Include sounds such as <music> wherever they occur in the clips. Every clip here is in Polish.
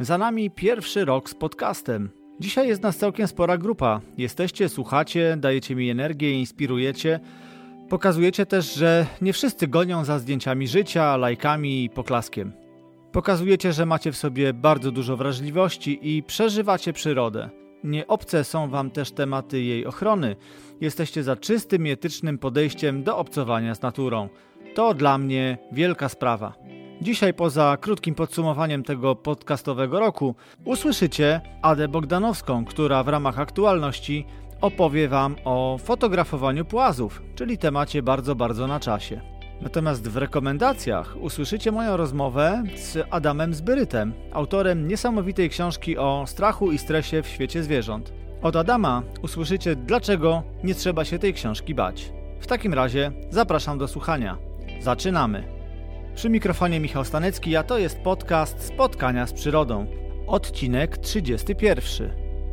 Za nami pierwszy rok z podcastem. Dzisiaj jest nas całkiem spora grupa. Jesteście, słuchacie, dajecie mi energię, inspirujecie. Pokazujecie też, że nie wszyscy gonią za zdjęciami życia, lajkami i poklaskiem. Pokazujecie, że macie w sobie bardzo dużo wrażliwości i przeżywacie przyrodę. Nie obce są Wam też tematy jej ochrony. Jesteście za czystym etycznym podejściem do obcowania z naturą. To dla mnie wielka sprawa. Dzisiaj poza krótkim podsumowaniem tego podcastowego roku usłyszycie Adę Bogdanowską, która w ramach aktualności opowie Wam o fotografowaniu płazów, czyli temacie bardzo, bardzo na czasie. Natomiast w rekomendacjach usłyszycie moją rozmowę z Adamem Zbyrytem, autorem niesamowitej książki o strachu i stresie w świecie zwierząt. Od Adama usłyszycie, dlaczego nie trzeba się tej książki bać. W takim razie zapraszam do słuchania. Zaczynamy! Przy mikrofonie Michał Stanecki, a to jest podcast Spotkania z Przyrodą. Odcinek 31.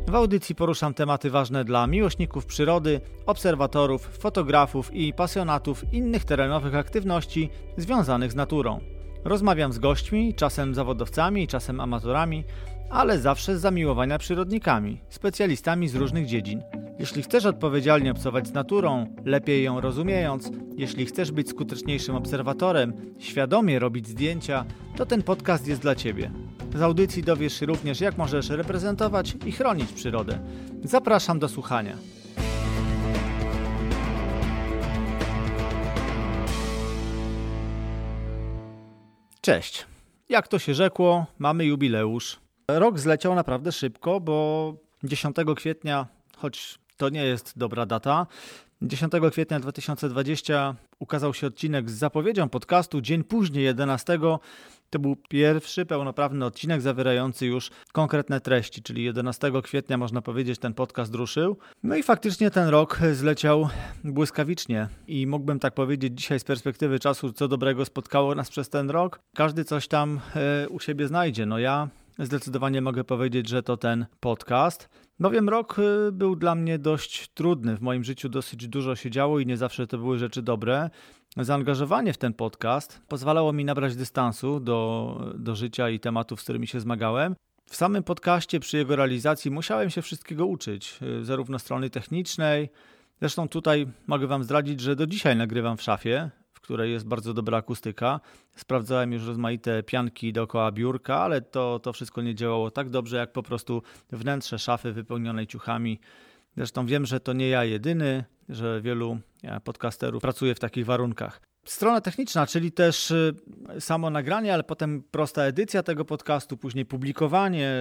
W audycji poruszam tematy ważne dla miłośników przyrody, obserwatorów, fotografów i pasjonatów innych terenowych aktywności związanych z naturą. Rozmawiam z gośćmi, czasem zawodowcami, czasem amatorami, ale zawsze z zamiłowania przyrodnikami, specjalistami z różnych dziedzin. Jeśli chcesz odpowiedzialnie obcować z naturą, lepiej ją rozumiejąc, jeśli chcesz być skuteczniejszym obserwatorem, świadomie robić zdjęcia, to ten podcast jest dla Ciebie. Z audycji dowiesz się również, jak możesz reprezentować i chronić przyrodę. Zapraszam do słuchania. Cześć. Jak to się rzekło, mamy jubileusz. Rok zleciał naprawdę szybko, bo 10 kwietnia, choć to nie jest dobra data. 10 kwietnia 2020 ukazał się odcinek z zapowiedzią podcastu. Dzień później, 11, to był pierwszy pełnoprawny odcinek zawierający już konkretne treści, czyli 11 kwietnia można powiedzieć ten podcast ruszył. No i faktycznie ten rok zleciał błyskawicznie i mógłbym tak powiedzieć dzisiaj z perspektywy czasu, co dobrego spotkało nas przez ten rok. Każdy coś tam e, u siebie znajdzie. No ja zdecydowanie mogę powiedzieć, że to ten podcast. Bowiem rok y, był dla mnie dość trudny. W moim życiu dosyć dużo się działo i nie zawsze to były rzeczy dobre. Zaangażowanie w ten podcast pozwalało mi nabrać dystansu do, do życia i tematów, z którymi się zmagałem. W samym podcaście, przy jego realizacji, musiałem się wszystkiego uczyć, y, zarówno strony technicznej. Zresztą tutaj mogę Wam zdradzić, że do dzisiaj nagrywam w szafie, której jest bardzo dobra akustyka. Sprawdzałem już rozmaite pianki dookoła biurka, ale to, to wszystko nie działało tak dobrze, jak po prostu wnętrze szafy wypełnionej ciuchami. Zresztą wiem, że to nie ja jedyny, że wielu e, podcasterów pracuje w takich warunkach. Strona techniczna, czyli też y, samo nagranie, ale potem prosta edycja tego podcastu, później publikowanie,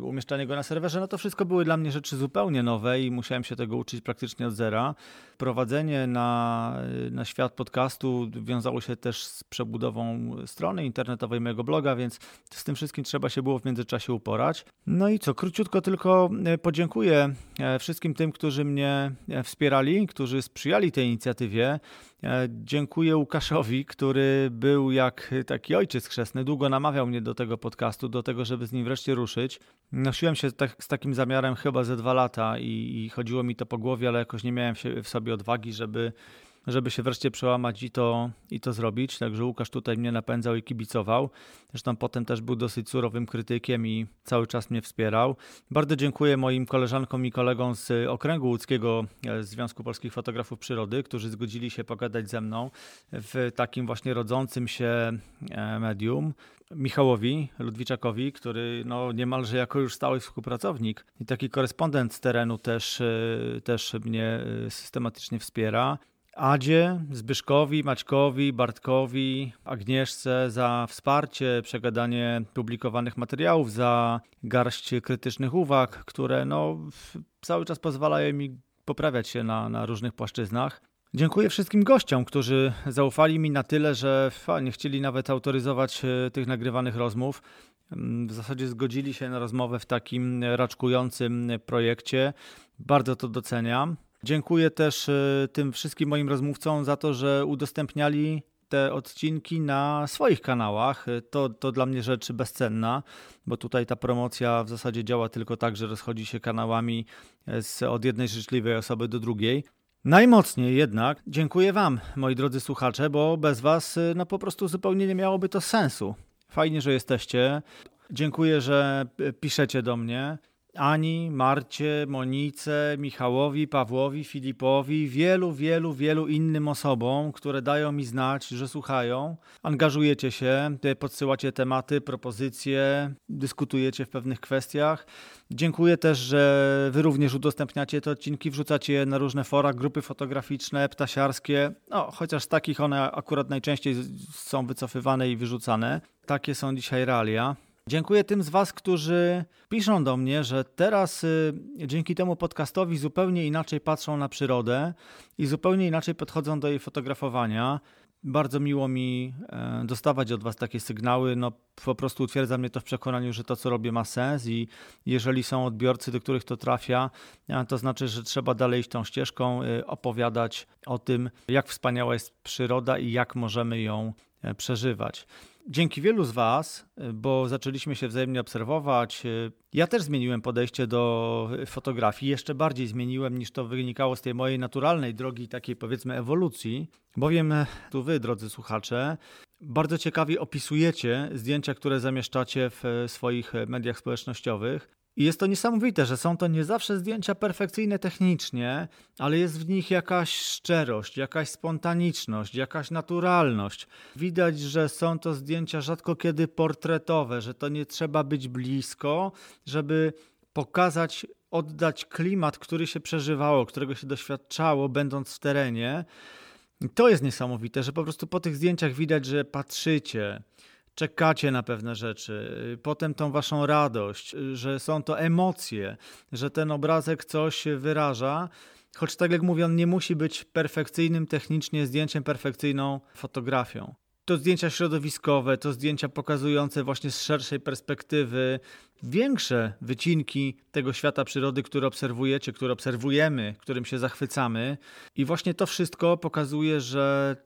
y, umieszczanie go na serwerze, no to wszystko były dla mnie rzeczy zupełnie nowe i musiałem się tego uczyć praktycznie od zera. Prowadzenie na, y, na świat podcastu wiązało się też z przebudową strony internetowej mojego bloga, więc z tym wszystkim trzeba się było w międzyczasie uporać. No i co, króciutko tylko podziękuję e, wszystkim tym, którzy mnie e, wspierali, którzy sprzyjali tej inicjatywie. E, dziękuję Łukaszowi, który był jak taki ojciec chrzestny. Długo namawiał mnie do tego podcastu, do tego, żeby z nim wreszcie ruszyć. Nosiłem się tak, z takim zamiarem chyba ze dwa lata i, i chodziło mi to po głowie, ale jakoś nie miałem w sobie odwagi, żeby żeby się wreszcie przełamać i to, i to zrobić. Także Łukasz tutaj mnie napędzał i kibicował. Zresztą potem też był dosyć surowym krytykiem i cały czas mnie wspierał. Bardzo dziękuję moim koleżankom i kolegom z Okręgu Łódzkiego e, Związku Polskich Fotografów Przyrody, którzy zgodzili się pogadać ze mną w takim właśnie rodzącym się e, medium. Michałowi Ludwiczakowi, który no, niemalże jako już stały współpracownik i taki korespondent z terenu też, e, też mnie systematycznie wspiera. Adzie, Zbyszkowi, Maćkowi, Bartkowi, Agnieszce za wsparcie, przegadanie publikowanych materiałów, za garść krytycznych uwag, które no, cały czas pozwalają mi poprawiać się na, na różnych płaszczyznach. Dziękuję wszystkim gościom, którzy zaufali mi na tyle, że nie chcieli nawet autoryzować e, tych nagrywanych rozmów. Mm, w zasadzie zgodzili się na rozmowę w takim raczkującym projekcie. Bardzo to doceniam. Dziękuję też e, tym wszystkim moim rozmówcom za to, że udostępniali te odcinki na swoich kanałach. E, to, to dla mnie rzecz bezcenna, bo tutaj ta promocja w zasadzie działa tylko tak, że rozchodzi się kanałami e, z, od jednej życzliwej osoby do drugiej. Najmocniej jednak dziękuję Wam, moi drodzy słuchacze, bo bez Was no po prostu zupełnie nie miałoby to sensu. Fajnie, że jesteście. Dziękuję, że piszecie do mnie. Ani, Marcie, Monice, Michałowi, Pawłowi, Filipowi, wielu, wielu, wielu innym osobom, które dają mi znać, że słuchają. Angażujecie się, podsyłacie tematy, propozycje, dyskutujecie w pewnych kwestiach. Dziękuję też, że wy również udostępniacie te odcinki, wrzucacie je na różne fora, grupy fotograficzne, ptasiarskie, no, chociaż takich one akurat najczęściej są wycofywane i wyrzucane. Takie są dzisiaj realia. Dziękuję tym z Was, którzy piszą do mnie, że teraz y, dzięki temu podcastowi zupełnie inaczej patrzą na przyrodę i zupełnie inaczej podchodzą do jej fotografowania. Bardzo miło mi e, dostawać od Was takie sygnały. No, po prostu utwierdza mnie to w przekonaniu, że to, co robię, ma sens, i jeżeli są odbiorcy, do których to trafia, e, to znaczy, że trzeba dalej iść tą ścieżką, e, opowiadać o tym, jak wspaniała jest przyroda i jak możemy ją przeżywać. Dzięki wielu z Was, bo zaczęliśmy się wzajemnie obserwować, ja też zmieniłem podejście do fotografii. Jeszcze bardziej zmieniłem niż to wynikało z tej mojej naturalnej drogi, takiej powiedzmy ewolucji, bowiem tu Wy, drodzy słuchacze, bardzo ciekawie opisujecie zdjęcia, które zamieszczacie w swoich mediach społecznościowych. I jest to niesamowite, że są to nie zawsze zdjęcia perfekcyjne technicznie, ale jest w nich jakaś szczerość, jakaś spontaniczność, jakaś naturalność. Widać, że są to zdjęcia rzadko kiedy portretowe, że to nie trzeba być blisko, żeby pokazać, oddać klimat, który się przeżywało, którego się doświadczało, będąc w terenie. I to jest niesamowite, że po prostu po tych zdjęciach widać, że patrzycie, czekacie na pewne rzeczy, potem tą waszą radość, że są to emocje, że ten obrazek coś wyraża. Choć tak jak mówię, on nie musi być perfekcyjnym technicznie zdjęciem, perfekcyjną fotografią. To zdjęcia środowiskowe, to zdjęcia pokazujące właśnie z szerszej perspektywy większe wycinki tego świata przyrody, które obserwujecie, które obserwujemy, którym się zachwycamy. I właśnie to wszystko pokazuje, że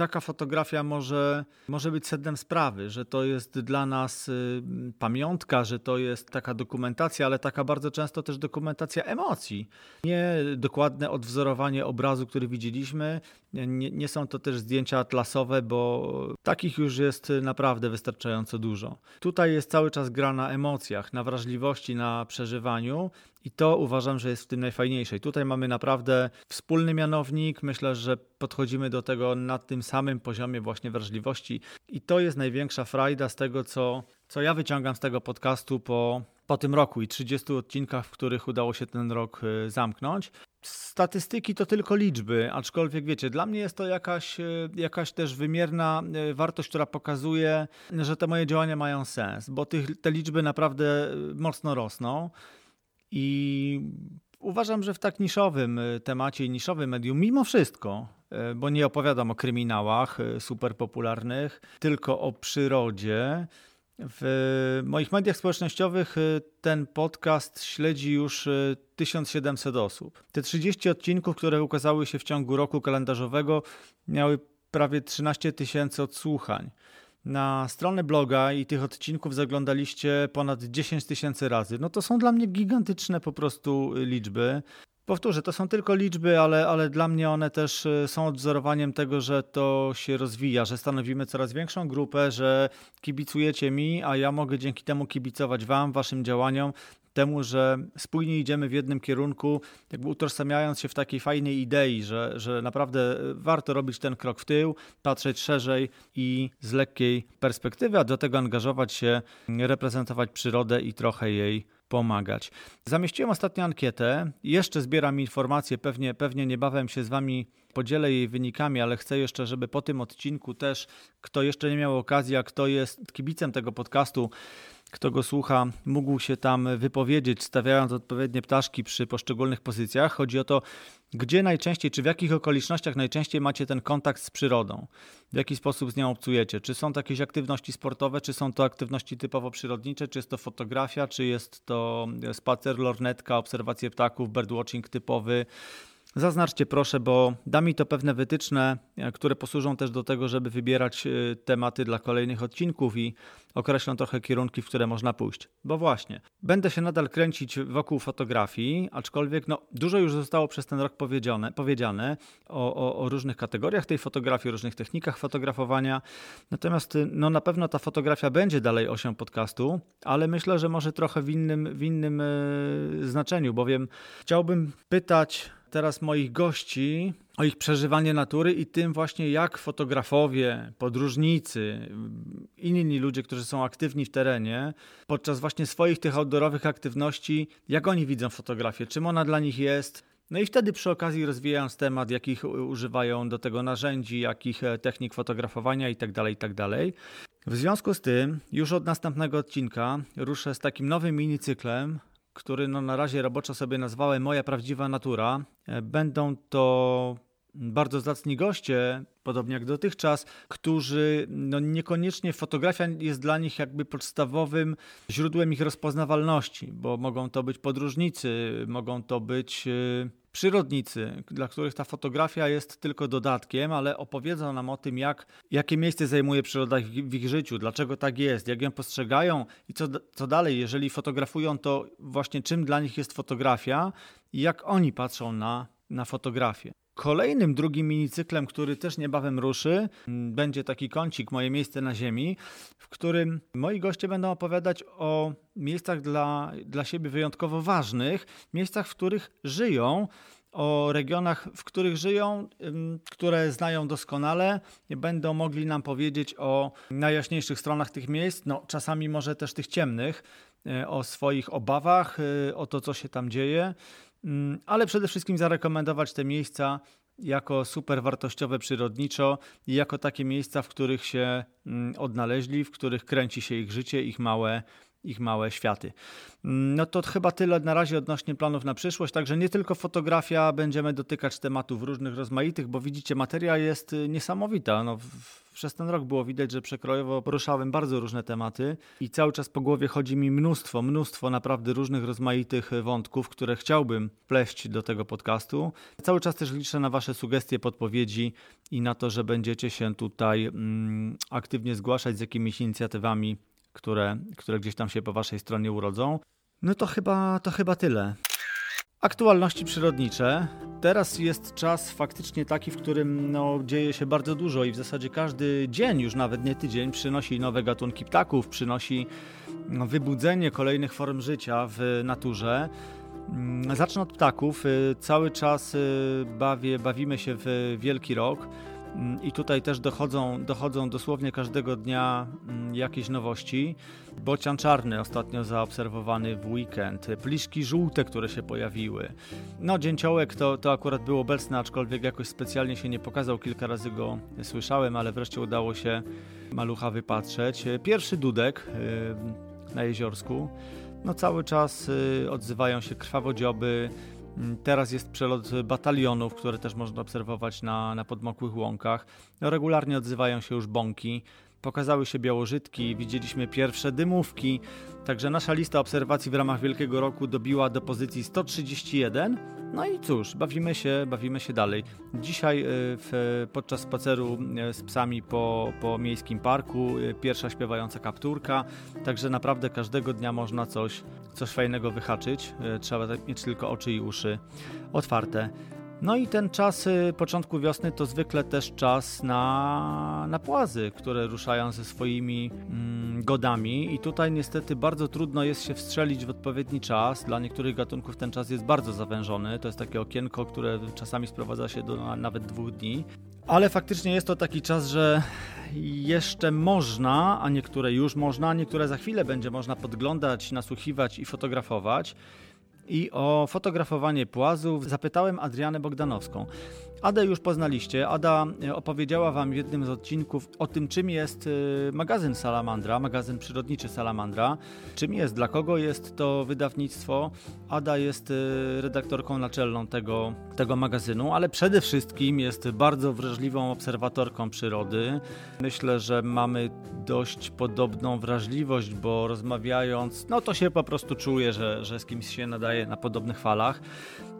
taka fotografia może, może być sednem sprawy, że to jest dla nas y, pamiątka, że to jest taka dokumentacja, ale taka bardzo często też dokumentacja emocji. Nie dokładne odwzorowanie obrazu, który widzieliśmy, nie, nie są to też zdjęcia atlasowe, bo takich już jest naprawdę wystarczająco dużo. Tutaj jest cały czas gra na emocjach, na wrażliwości, na przeżywaniu. I to uważam, że jest w tym najfajniejsze. I tutaj mamy naprawdę wspólny mianownik. Myślę, że podchodzimy do tego na tym samym poziomie właśnie wrażliwości. I to jest największa frajda z tego, co, co ja wyciągam z tego podcastu po, po tym roku i 30 odcinkach, w których udało się ten rok y, zamknąć. Statystyki to tylko liczby, aczkolwiek wiecie, dla mnie jest to jakaś, y, jakaś też wymierna y, wartość, która pokazuje, że te moje działania mają sens, bo tych, te liczby naprawdę mocno rosną. I uważam, że w tak niszowym y, temacie i niszowym medium, mimo wszystko, y, bo nie opowiadam o kryminałach y, super popularnych, tylko o przyrodzie. W moich mediach społecznościowych ten podcast śledzi już 1700 osób. Te 30 odcinków, które ukazały się w ciągu roku kalendarzowego, miały prawie 13 tysięcy odsłuchań. Na stronę bloga i tych odcinków zaglądaliście ponad 10 tysięcy razy. No to są dla mnie gigantyczne po prostu liczby. Powtórzę, to są tylko liczby, ale, ale dla mnie one też e, są odwzorowaniem tego, że to się rozwija, że stanowimy coraz większą grupę, że kibicujecie mi, a ja mogę dzięki temu kibicować Wam, Waszym działaniom, temu, że spójnie idziemy w jednym kierunku, jakby utożsamiając się w takiej fajnej idei, że, że naprawdę warto robić ten krok w tył, patrzeć szerzej i z lekkiej perspektywy, a do tego angażować się, reprezentować przyrodę i trochę jej pomagać. Zamieściłem ostatnią ankietę, jeszcze zbieram informacje, pewnie, pewnie niebawem się z Wami podzielę jej wynikami, ale chcę jeszcze, żeby po tym odcinku też, kto jeszcze nie miał okazji, a kto jest kibicem tego podcastu, kto go słucha, mógł się tam wypowiedzieć, stawiając odpowiednie ptaszki przy poszczególnych pozycjach. Chodzi o to, gdzie najczęściej, czy w jakich okolicznościach najczęściej macie ten kontakt z przyrodą, w jaki sposób z nią obcujecie. Czy są to jakieś aktywności sportowe, czy są to aktywności typowo przyrodnicze, czy jest to fotografia, czy jest to spacer, lornetka, obserwacje ptaków, birdwatching typowy, zaznaczcie proszę, bo da mi to pewne wytyczne, e, które posłużą też do tego, żeby wybierać e, tematy dla kolejnych odcinków i określą trochę kierunki, w które można pójść. Bo właśnie, będę się nadal kręcić wokół fotografii, aczkolwiek no, dużo już zostało przez ten rok powiedziane, powiedziane o, o, o różnych kategoriach tej fotografii, różnych technikach fotografowania. Natomiast no, na pewno ta fotografia będzie dalej osią podcastu, ale myślę, że może trochę w innym, w innym yy, znaczeniu, bowiem chciałbym pytać teraz moich gości o ich przeżywanie natury i tym właśnie jak fotografowie, podróżnicy, inni ludzie, którzy są aktywni w terenie, podczas właśnie swoich tych outdoorowych aktywności, jak oni widzą fotografię, czym ona dla nich jest. No i wtedy przy okazji rozwijając temat, jakich używają do tego narzędzi, jakich e, technik fotografowania itd., tak itd. Tak w związku z tym już od następnego odcinka ruszę z takim nowym minicyklem, który no na razie roboczo sobie nazwałem Moja Prawdziwa Natura. E, będą to bardzo zacni goście, podobnie jak dotychczas, którzy no niekoniecznie fotografia jest dla nich jakby podstawowym źródłem ich rozpoznawalności, bo mogą to być podróżnicy, mogą to być e, przyrodnicy, dla których ta fotografia jest tylko dodatkiem, ale opowiedzą nam o tym, jak, jakie miejsce zajmuje przyroda w, ich życiu, dlaczego tak jest, jak ją postrzegają i co, co dalej, jeżeli fotografują, to właśnie czym dla nich jest fotografia i jak oni patrzą na, na fotografię. Kolejnym drugim minicyklem, który też niebawem ruszy, będzie taki kącik Moje miejsce na Ziemi, w którym moi goście będą opowiadać o miejscach dla, dla siebie wyjątkowo ważnych, miejscach, w których żyją, o regionach, w których żyją, które znają doskonale, będą mogli nam powiedzieć o najjaśniejszych stronach tych miejsc, no czasami może też tych ciemnych, e, o swoich obawach, e, o to, co się tam dzieje. Mm, ale przede wszystkim zarekomendować te miejsca jako super wartościowe przyrodniczo i jako takie miejsca, w których się mm, odnaleźli, w których kręci się ich życie, ich małe ich małe światy. Mm, no to chyba tyle na razie odnośnie planów na przyszłość, także nie tylko fotografia, będziemy dotykać tematów różnych, rozmaitych, bo widzicie, materia jest y, niesamowita. No, przez ten rok było widać, że przekrojowo poruszałem bardzo różne tematy i cały czas po głowie chodzi mi mnóstwo, mnóstwo naprawdę różnych, rozmaitych wątków, które chciałbym pleść do tego podcastu. Cały czas też liczę na Wasze sugestie, podpowiedzi i na to, że będziecie się tutaj mm, aktywnie zgłaszać z jakimiś inicjatywami które, które gdzieś tam się po waszej stronie urodzą. No to chyba, to chyba tyle. Aktualności przyrodnicze. Teraz jest czas faktycznie taki, w którym no, dzieje się bardzo dużo i w zasadzie każdy dzień, już nawet nie tydzień, przynosi nowe gatunki ptaków, przynosi no, wybudzenie kolejnych form życia w naturze. Mm, zacznę od ptaków. Y, cały czas y, bawię, bawimy się w Wielki Rok. Mm, I tutaj też dochodzą, dochodzą dosłownie każdego dnia mm, jakieś nowości. Bocian czarny ostatnio zaobserwowany w weekend, pliszki żółte, które się pojawiły. No, dzięciołek to, to akurat był obecny, aczkolwiek jakoś specjalnie się nie pokazał. Kilka razy go słyszałem, ale wreszcie udało się malucha wypatrzeć. Pierwszy dudek y, na jeziorsku. No, cały czas y, odzywają się krwawodzioby, teraz jest przelot batalionów, które też można obserwować na, na podmokłych łąkach. No, regularnie odzywają się już bąki. Pokazały się białożytki, widzieliśmy pierwsze dymówki, także nasza lista obserwacji w ramach Wielkiego Roku dobiła do pozycji 131. No i cóż, bawimy się, bawimy się dalej. Dzisiaj y, w, podczas spaceru y, z psami po, po miejskim parku y, pierwsza śpiewająca kapturka, także naprawdę każdego dnia można coś, coś fajnego wyhaczyć. Trzeba mieć tylko oczy i uszy otwarte. No i ten czas y, początku wiosny to zwykle też czas na, na płazy, które ruszają ze swoimi mm, godami i tutaj niestety bardzo trudno jest się wstrzelić w odpowiedni czas. Dla niektórych gatunków ten czas jest bardzo zawężony. To jest takie okienko, które czasami sprowadza się do nawet dwóch dni. Ale faktycznie jest to taki czas, że jeszcze można, a niektóre już można, a niektóre za chwilę będzie można podglądać, nasłuchiwać i fotografować. I o fotografowanie płazów zapytałem Adrianę Bogdanowską. Adę już poznaliście. Ada e, opowiedziała Wam w jednym z odcinków o tym, czym jest e, magazyn Salamandra, magazyn przyrodniczy Salamandra, czym jest, dla kogo jest to wydawnictwo. Ada jest e, redaktorką naczelną tego, tego magazynu, ale przede wszystkim jest bardzo wrażliwą obserwatorką przyrody. Myślę, że mamy dość podobną wrażliwość, bo rozmawiając, no to się po prostu czuje, że, że z kimś się nadaje na podobnych falach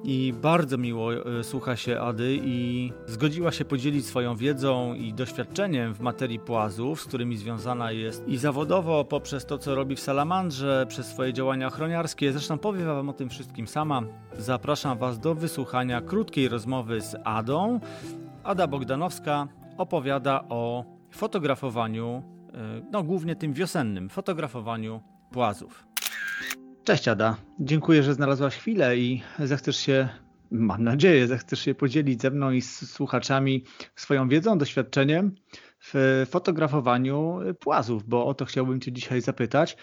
i bardzo miło e, słucha się Ady i zgodziła się podzielić swoją wiedzą i doświadczeniem w materii płazów, z którymi związana jest i zawodowo poprzez to, co robi w Salamandrze, przez swoje działania ochroniarskie. Zresztą powiem Wam o tym wszystkim sama. Zapraszam Was do wysłuchania krótkiej rozmowy z Adą. Ada Bogdanowska opowiada o fotografowaniu, e, no głównie tym wiosennym, fotografowaniu płazów. Cześć Ada, dziękuję, że znalazłaś chwilę i zechcesz się, mam nadzieję, zechcesz się podzielić ze mną i z słuchaczami swoją wiedzą, doświadczeniem w fotografowaniu płazów, bo o to chciałbym Cię dzisiaj zapytać.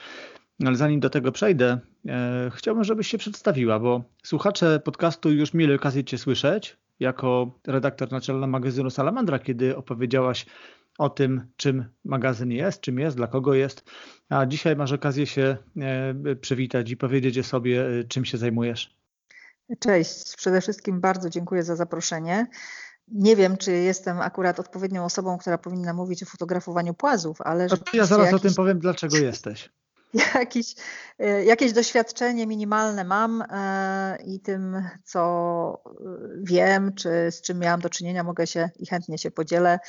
Ale zanim do tego przejdę, e, chciałbym, żebyś się przedstawiła, bo słuchacze podcastu już mieli okazję Cię słyszeć jako redaktor naczelna magazynu Salamandra, kiedy opowiedziałaś o tym, czym magazyn jest, czym jest, dla kogo jest. A dzisiaj masz okazję się e, przywitać i powiedzieć o sobie, e, czym się zajmujesz. Cześć, przede wszystkim bardzo dziękuję za zaproszenie. Nie wiem, czy jestem akurat odpowiednią osobą, która powinna mówić o fotografowaniu płazów, ale. Ja zaraz jakiś, o tym powiem, dlaczego jesteś. <laughs> Jakiś, e, jakieś doświadczenie minimalne mam i tym, co wiem, czy z czym miałam do czynienia, mogę się i chętnie się podzielę.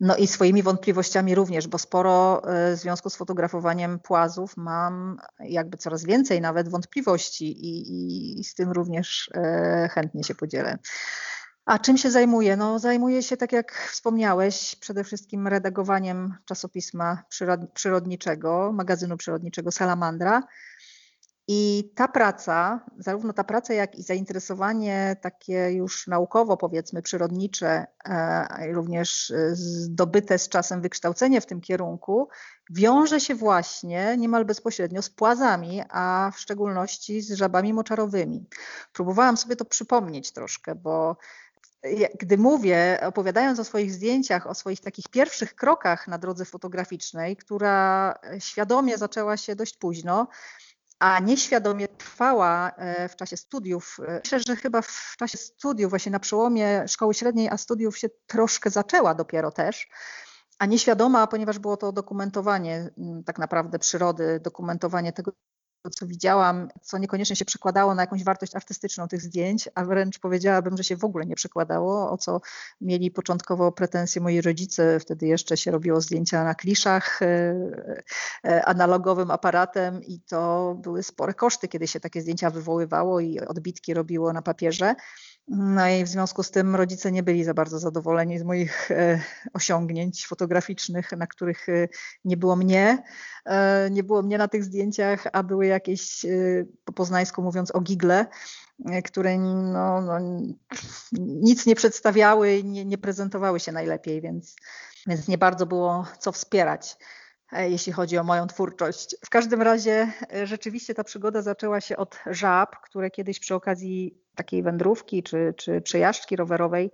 No i swoimi wątpliwościami również, bo sporo e, w związku z fotografowaniem płazów mam jakby coraz więcej nawet wątpliwości i, i z tym również e, chętnie się podzielę. A czym się zajmuję? No, zajmuję się, tak jak wspomniałeś, przede wszystkim redagowaniem czasopisma przyrodniczego, magazynu przyrodniczego Salamandra. I ta praca, zarówno ta praca, jak i zainteresowanie takie już naukowo, powiedzmy, przyrodnicze, e, również zdobyte z czasem wykształcenie w tym kierunku, wiąże się właśnie niemal bezpośrednio z płazami, a w szczególności z żabami moczarowymi. Próbowałam sobie to przypomnieć troszkę, bo gdy mówię, opowiadając o swoich zdjęciach, o swoich takich pierwszych krokach na drodze fotograficznej, która świadomie zaczęła się dość późno, a nieświadomie trwała e, w czasie studiów. E, myślę, że chyba w czasie studiów, właśnie na przełomie szkoły średniej, a studiów się troszkę zaczęła dopiero też. A nieświadoma, ponieważ było to dokumentowanie tak naprawdę przyrody, dokumentowanie tego, co widziałam, co niekoniecznie się przekładało na jakąś wartość artystyczną tych zdjęć, a wręcz powiedziałabym, że się w ogóle nie przekładało, o co mieli początkowo pretensje moi rodzice. Wtedy jeszcze się robiło zdjęcia na kliszach e, e, analogowym aparatem i to były spore koszty, kiedy się takie zdjęcia wywoływało i odbitki robiło na papierze. No i w związku z tym rodzice nie byli za bardzo zadowoleni z moich e, osiągnięć fotograficznych, na których e, nie było mnie. E, nie było mnie na tych zdjęciach, a były jakieś, po poznańsku mówiąc, ogigle, które no, no, nic nie przedstawiały i nie, nie prezentowały się najlepiej, więc, więc nie bardzo było co wspierać jeśli chodzi o moją twórczość. W każdym razie rzeczywiście ta przygoda zaczęła się od żab, które kiedyś przy okazji takiej wędrówki czy, czy przejażdżki rowerowej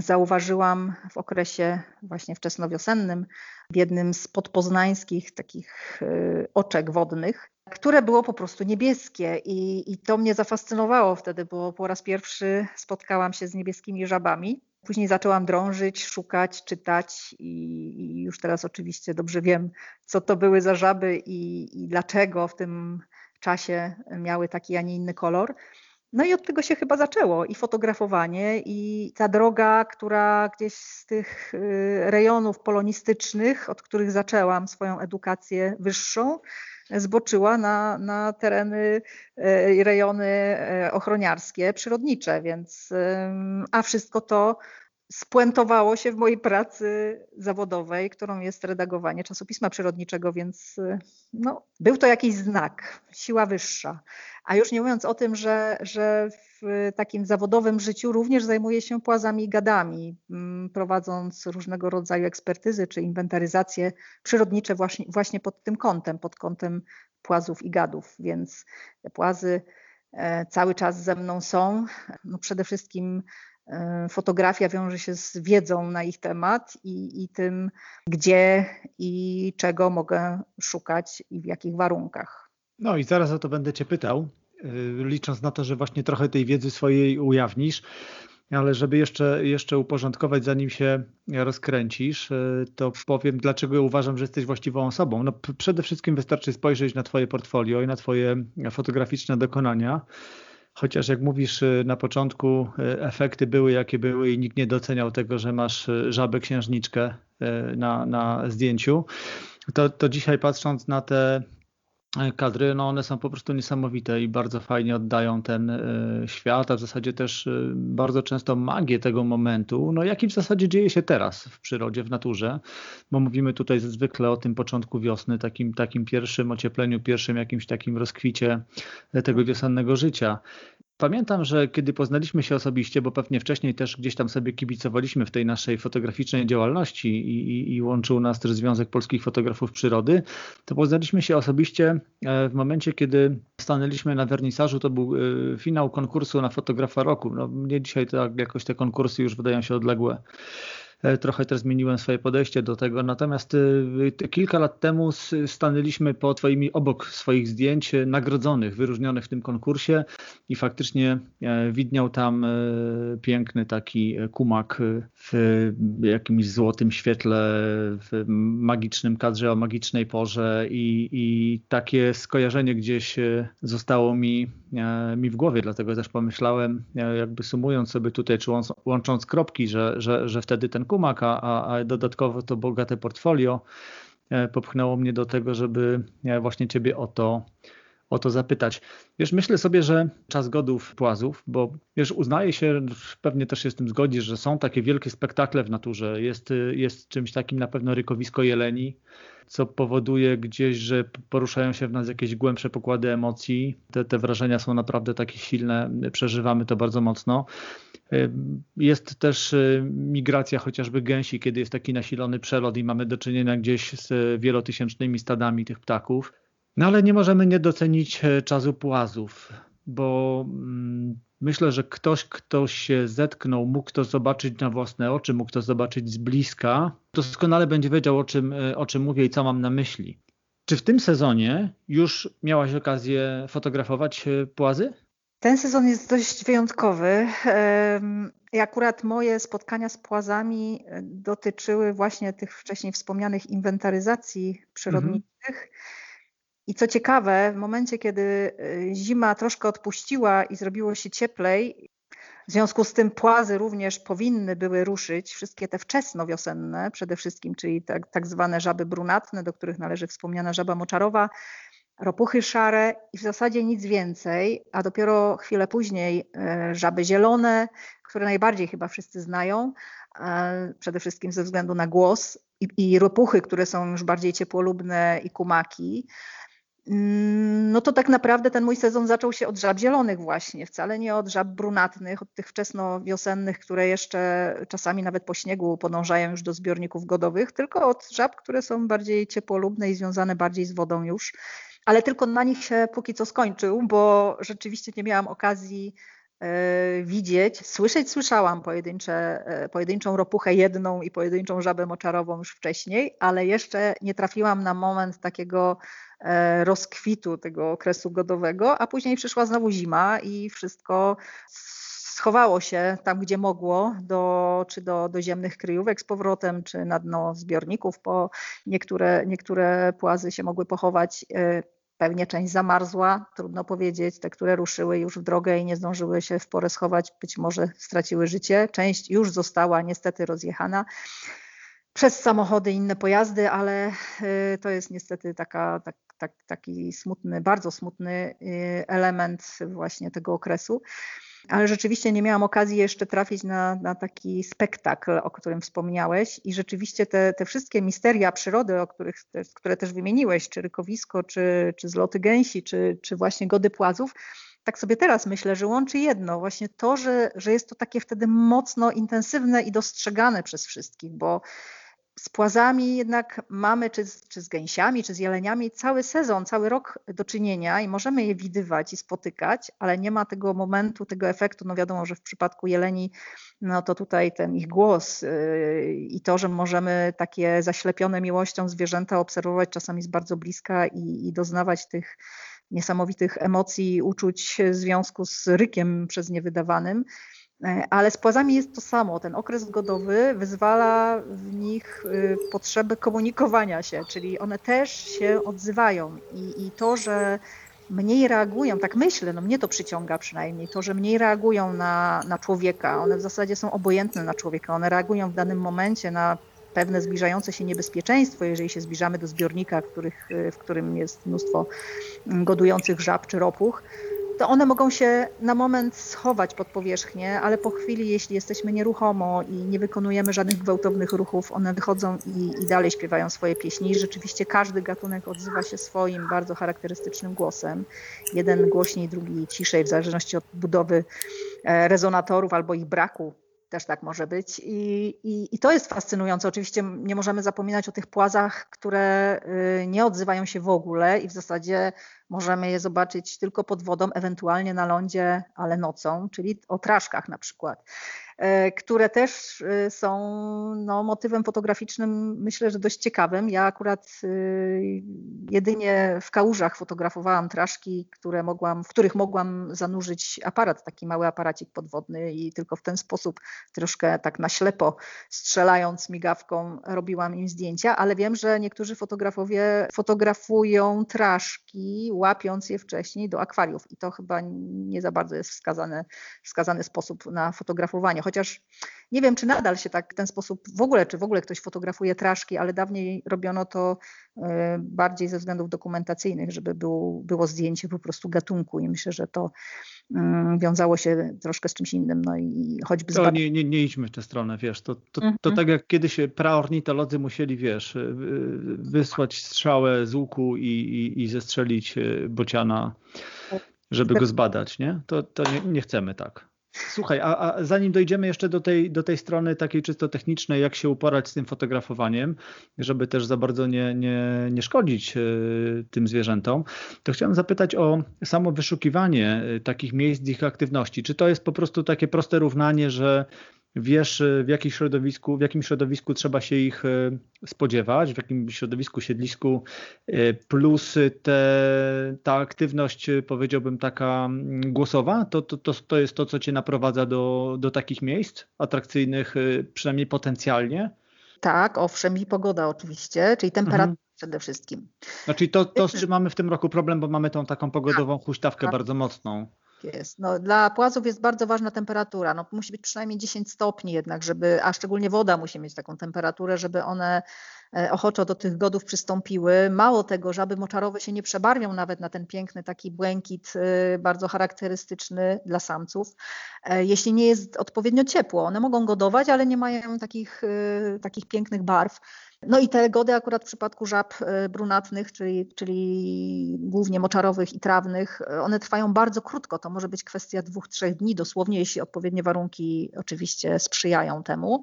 zauważyłam w okresie właśnie wczesnowiosennym w jednym z podpoznańskich takich y, oczek wodnych, które było po prostu niebieskie i, i to mnie zafascynowało wtedy, bo po raz pierwszy spotkałam się z niebieskimi żabami. Później zaczęłam drążyć, szukać, czytać i, i już teraz oczywiście dobrze wiem, co to były za żaby i, i dlaczego w tym czasie miały taki, a nie inny kolor. No i od tego się chyba zaczęło i fotografowanie, i ta droga, która gdzieś z tych y, rejonów polonistycznych, od których zaczęłam swoją edukację wyższą, zboczyła na, na tereny y, i rejony y, ochroniarskie, przyrodnicze, więc a wszystko to spuentowało się w mojej pracy zawodowej, którą jest redagowanie czasopisma przyrodniczego, więc no, był to jakiś znak, siła wyższa. A już nie mówiąc o tym, że, że w takim zawodowym życiu również zajmuję się płazami i gadami, mm, prowadząc różnego rodzaju ekspertyzy czy inwentaryzacje przyrodnicze właśnie, właśnie pod tym kątem, pod kątem płazów i gadów. Więc te płazy e, cały czas ze mną są. No przede wszystkim fotografia wiąże się z wiedzą na ich temat i, i tym, gdzie i czego mogę szukać i w jakich warunkach. No i zaraz o to będę Cię pytał, licząc na to, że właśnie trochę tej wiedzy swojej ujawnisz. Ale żeby jeszcze, jeszcze uporządkować, zanim się rozkręcisz, e, to powiem, dlaczego uważam, że jesteś właściwą osobą. No, przede wszystkim wystarczy spojrzeć na Twoje portfolio i na Twoje fotograficzne dokonania. Chociaż jak mówisz e, na początku, e, efekty były jakie były i nikt nie doceniał tego, że masz żabę księżniczkę na, na zdjęciu, to, to dzisiaj patrząc na te kadry, no one są po prostu niesamowite i bardzo fajnie oddają ten e, świat, a w zasadzie też e, bardzo często magię tego momentu, no jaki w zasadzie dzieje się teraz w przyrodzie, w naturze, bo mówimy tutaj zwykle o tym początku wiosny, takim, takim pierwszym ociepleniu, pierwszym jakimś takim rozkwicie tego wiosennego życia. Pamiętam, że kiedy poznaliśmy się osobiście, bo pewnie wcześniej też gdzieś tam sobie kibicowaliśmy w tej naszej fotograficznej działalności i, i, i, łączył nas też Związek Polskich Fotografów Przyrody, to poznaliśmy się osobiście e, w momencie, kiedy stanęliśmy na wernisażu. To był e, finał konkursu na fotografa roku. No, mnie dzisiaj tak jakoś te konkursy już wydają się odległe. E, trochę też zmieniłem swoje podejście do tego. Natomiast e, kilka lat temu stanęliśmy po twoimi, obok swoich zdjęć e, nagrodzonych, wyróżnionych w tym konkursie i faktycznie widniał tam piękny taki kumak w jakimś złotym świetle, w magicznym kadrze o magicznej porze i, i takie skojarzenie gdzieś zostało mi, mi w głowie, dlatego też pomyślałem, jakby sumując sobie tutaj, czy łącząc kropki, że, że, że wtedy ten kumak, a, a dodatkowo to bogate portfolio e, popchnęło mnie do tego, żeby e, właśnie Ciebie o to, o to zapytać. Wiesz, myślę sobie, że czas godów płazów, bo wiesz, uznaje się, pewnie też się z tym zgodzisz, że są takie wielkie spektakle w naturze. Jest, jest czymś takim na pewno rykowisko jeleni, co powoduje gdzieś, że poruszają się w nas jakieś głębsze pokłady emocji. Te, te wrażenia są naprawdę takie silne, przeżywamy to bardzo mocno. Jest też y, migracja chociażby gęsi, kiedy jest taki nasilony przelot i mamy do czynienia gdzieś z wielotysięcznymi stadami tych ptaków. No ale nie możemy nie docenić e, czasu płazów, bo mm, myślę, że ktoś, kto się zetknął, mógł to zobaczyć na własne oczy, mógł to zobaczyć z bliska, doskonale będzie wiedział, o czym, e, o czym mówię i co mam na myśli. Czy w tym sezonie już miałaś okazję fotografować e, płazy? Ten sezon jest dość wyjątkowy. I akurat moje spotkania z płazami e, dotyczyły właśnie tych wcześniej wspomnianych inwentaryzacji przyrodniczych. Mhm. I co ciekawe, w momencie, kiedy e, zima troszkę odpuściła i zrobiło się cieplej, w związku z tym płazy również powinny były ruszyć, wszystkie te wczesnowiosenne przede wszystkim, czyli tak, tak zwane żaby brunatne, do których należy wspomniana żaba moczarowa, ropuchy szare i w zasadzie nic więcej, a dopiero chwilę później e, żaby zielone, które najbardziej chyba wszyscy znają, przede wszystkim ze względu na głos, i, i ropuchy, które są już bardziej ciepłolubne i kumaki. Mm, no to tak naprawdę ten mój sezon zaczął się od żab zielonych właśnie, wcale nie od żab brunatnych, od tych wczesnowiosennych, które jeszcze czasami nawet po śniegu podążają już do zbiorników godowych, tylko od żab, które są bardziej ciepłolubne i związane bardziej z wodą już ale tylko na nich się póki co skończył, bo rzeczywiście nie miałam okazji e, widzieć. Słyszeć słyszałam pojedyncze, e, pojedynczą ropuchę jedną i pojedynczą żabę moczarową już wcześniej, ale jeszcze nie trafiłam na moment takiego rozkwitu tego okresu godowego, a później przyszła znowu zima i wszystko schowało się tam, gdzie mogło, do, czy do, do ziemnych kryjówek z powrotem, czy na dno zbiorników, po niektóre, niektóre płazy się mogły pochować Pewnie część zamarzła, trudno powiedzieć. Te, które ruszyły już w drogę i nie zdążyły się w porę schować, być może straciły życie. Część już została niestety rozjechana przez samochody inne pojazdy, ale y, to jest niestety taka, tak, tak, taki smutny, bardzo smutny y, element właśnie tego okresu. Ale rzeczywiście nie miałam okazji jeszcze trafić na, na taki spektakl, o którym wspomniałeś. I rzeczywiście te, te wszystkie misteria przyrody, o których, które też wymieniłeś, czy rykowisko, czy, czy zloty gęsi, czy, czy właśnie gody płazów, tak sobie teraz myślę, że łączy jedno, właśnie to, że, że jest to takie wtedy mocno intensywne i dostrzegane przez wszystkich, bo z płazami jednak mamy, czy z, czy z gęsiami, czy z jeleniami, cały sezon, cały rok do czynienia i możemy je widywać i spotykać, ale nie ma tego momentu, tego efektu. No wiadomo, że w przypadku jeleni, no to tutaj ten ich głos yy, i to, że możemy takie zaślepione miłością zwierzęta obserwować czasami z bardzo bliska i, i doznawać tych niesamowitych emocji, uczuć w związku z rykiem przez niewydawanym. E, ale z płazami jest to samo. Ten okres godowy wyzwala w nich y, potrzebę komunikowania się, czyli one też się odzywają. I, i to, że mniej reagują, tak myślę, no mnie to przyciąga przynajmniej, to, że mniej reagują na, na człowieka, one w zasadzie są obojętne na człowieka, one reagują w danym momencie na pewne zbliżające się niebezpieczeństwo, jeżeli się zbliżamy do zbiornika, których, y, w którym jest mnóstwo godujących żab czy ropuch, to one mogą się na moment schować pod powierzchnię, ale po chwili, jeśli jesteśmy nieruchomo i nie wykonujemy żadnych gwałtownych ruchów, one wychodzą i, i dalej śpiewają swoje pieśni. I rzeczywiście każdy gatunek odzywa się swoim bardzo charakterystycznym głosem. Jeden głośniej, drugi ciszej, w zależności od budowy e, rezonatorów albo ich braku też tak może być. I, i, I, to jest fascynujące. Oczywiście nie możemy zapominać o tych płazach, które y, nie odzywają się w ogóle i w zasadzie możemy je zobaczyć tylko pod wodą, ewentualnie na lądzie, ale nocą, czyli o traszkach na przykład. E, które też e, są no, motywem fotograficznym, myślę, że dość ciekawym. Ja akurat e, jedynie w kałużach fotografowałam traszki, które mogłam, w których mogłam zanurzyć aparat, taki mały aparacik podwodny i tylko w ten sposób troszkę tak na ślepo strzelając migawką robiłam im zdjęcia, ale wiem, że niektórzy fotografowie fotografują traszki, łapiąc je wcześniej do akwariów. I to chyba nie za bardzo jest wskazany, wskazany sposób na fotografowanie chociaż nie wiem, czy nadal się tak w ten sposób w ogóle, czy w ogóle ktoś fotografuje traszki, ale dawniej robiono to e, bardziej ze względów dokumentacyjnych, żeby było, było zdjęcie po prostu gatunku i myślę, że to mm, wiązało się troszkę z czymś innym. No i choćby to nie, nie, nie idźmy w tę stronę, wiesz, to, to, mm -hmm. to tak jak kiedyś praornitolodzy musieli, wiesz, wysłać strzałę z łuku i, i, i zestrzelić e, bociana, żeby go zbadać, nie? To, to nie, nie chcemy tak. Słuchaj, a, a, zanim dojdziemy jeszcze do tej, do tej strony takiej czysto technicznej, jak się uporać z tym fotografowaniem, żeby też za bardzo nie, nie, nie szkodzić y, tym zwierzętom, to chciałem zapytać o samo wyszukiwanie y, takich miejsc ich aktywności. Czy to jest po prostu takie proste równanie, że wiesz w jakim środowisku, w jakim środowisku trzeba się ich e, spodziewać, w jakim środowisku, siedlisku, e, plus te, ta aktywność, e, powiedziałbym, taka mm, głosowa, to, to, to, to jest to, co cię naprowadza do, do takich miejsc atrakcyjnych, przynajmniej potencjalnie? Tak, owszem, i pogoda oczywiście, czyli temperatura mhm. przede wszystkim. Znaczy to, to, z czym mamy w tym roku problem, bo mamy tą taką pogodową huśtawkę tak. bardzo mocną jest. No, dla płazów jest bardzo ważna temperatura. No, musi być przynajmniej 10 stopni jednak, żeby, a szczególnie woda musi mieć taką temperaturę, żeby one e, ochoczo do tych godów przystąpiły. Mało tego, żaby moczarowe się nie przebarwią nawet na ten piękny taki błękit e, bardzo charakterystyczny dla samców, e, jeśli nie jest odpowiednio ciepło. One mogą godować, ale nie mają takich, takich pięknych barw. No i te gody akurat w przypadku żab e, brunatnych, czyli, czyli głównie moczarowych i trawnych, e, one trwają bardzo krótko. To może być kwestia dwóch, trzech dni, dosłownie, jeśli odpowiednie warunki oczywiście sprzyjają temu.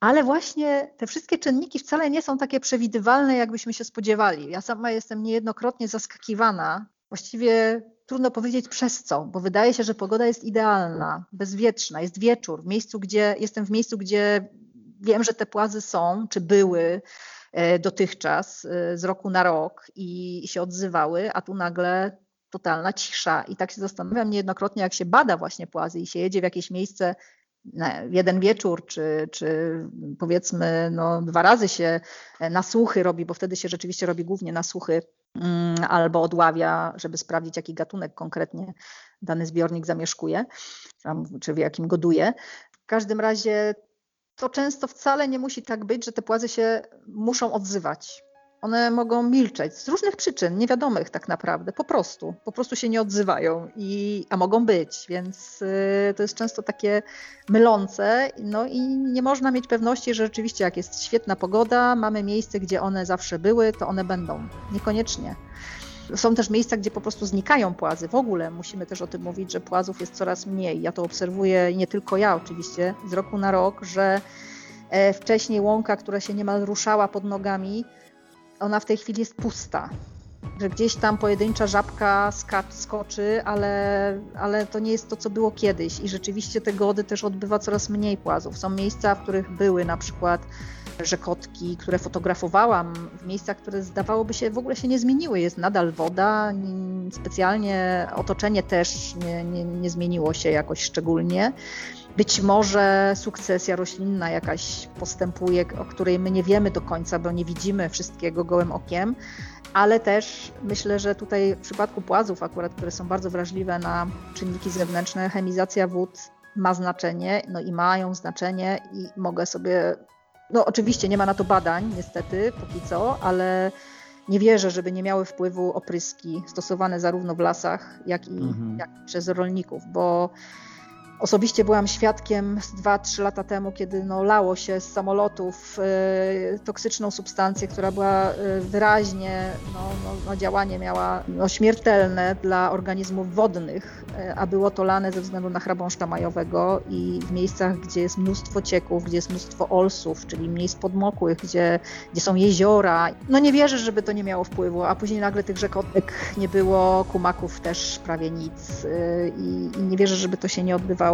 Ale właśnie te wszystkie czynniki wcale nie są takie przewidywalne, jakbyśmy się spodziewali. Ja sama jestem niejednokrotnie zaskakiwana, właściwie trudno powiedzieć przez co, bo wydaje się, że pogoda jest idealna, bezwietrzna, jest wieczór, w miejscu, gdzie jestem w miejscu, gdzie wiem, że te płazy są, czy były e, dotychczas e, z roku na rok i się odzywały, a tu nagle totalna cisza. I tak się zastanawiam niejednokrotnie, jak się bada właśnie płazy i się jedzie w jakieś miejsce jeden wieczór, czy, czy powiedzmy no, dwa razy się e, nasłuchy robi, bo wtedy się rzeczywiście robi głównie nasłuchy mm, albo odławia, żeby sprawdzić, jaki gatunek konkretnie dany zbiornik zamieszkuje, czy w jakim goduje. W każdym razie to często wcale nie musi tak być, że te płazy się muszą odzywać. One mogą milczeć z różnych przyczyn, niewiadomych tak naprawdę, po prostu, po prostu się nie odzywają, i, a mogą być, więc y, to jest często takie mylące. No i nie można mieć pewności, że rzeczywiście, jak jest świetna pogoda, mamy miejsce, gdzie one zawsze były, to one będą. Niekoniecznie. Są też miejsca, gdzie po prostu znikają płazy. W ogóle musimy też o tym mówić, że płazów jest coraz mniej. Ja to obserwuję nie tylko ja oczywiście z roku na rok, że E, wcześniej łąka, która się niemal ruszała pod nogami, ona w tej chwili jest pusta. Że gdzieś tam pojedyncza żabka skoczy, ale, ale to nie jest to, co było kiedyś. I rzeczywiście te gody też odbywa coraz mniej płazów. Są miejsca, w których były na przykład rzekotki, które fotografowałam w miejscach, które zdawałoby się w ogóle się nie zmieniły. Jest nadal woda, specjalnie otoczenie też nie, nie, nie zmieniło się jakoś szczególnie. Być może sukcesja roślinna jakaś postępuje, o której my nie wiemy do końca, bo nie widzimy wszystkiego gołym okiem, ale też myślę, że tutaj w przypadku płazów akurat, które są bardzo wrażliwe na czynniki zewnętrzne, chemizacja wód ma znaczenie, no i mają znaczenie i mogę sobie, no oczywiście nie ma na to badań niestety póki co, ale nie wierzę, żeby nie miały wpływu opryski stosowane zarówno w lasach, jak i, mhm. jak i przez rolników, bo Osobiście byłam świadkiem 2-3 lata temu, kiedy no, lało się z samolotów y, toksyczną substancję, która była y, wyraźnie, no, no, no, działanie miała no, śmiertelne dla organizmów wodnych, y, a było to lane ze względu na chrabąszcza majowego i w miejscach, gdzie jest mnóstwo cieków, gdzie jest mnóstwo olsów, czyli miejsc podmokłych, gdzie, gdzie są jeziora. No nie wierzę, żeby to nie miało wpływu, a później nagle tych rzekotek nie było, kumaków też prawie nic i, i nie wierzę, żeby to się nie odbywało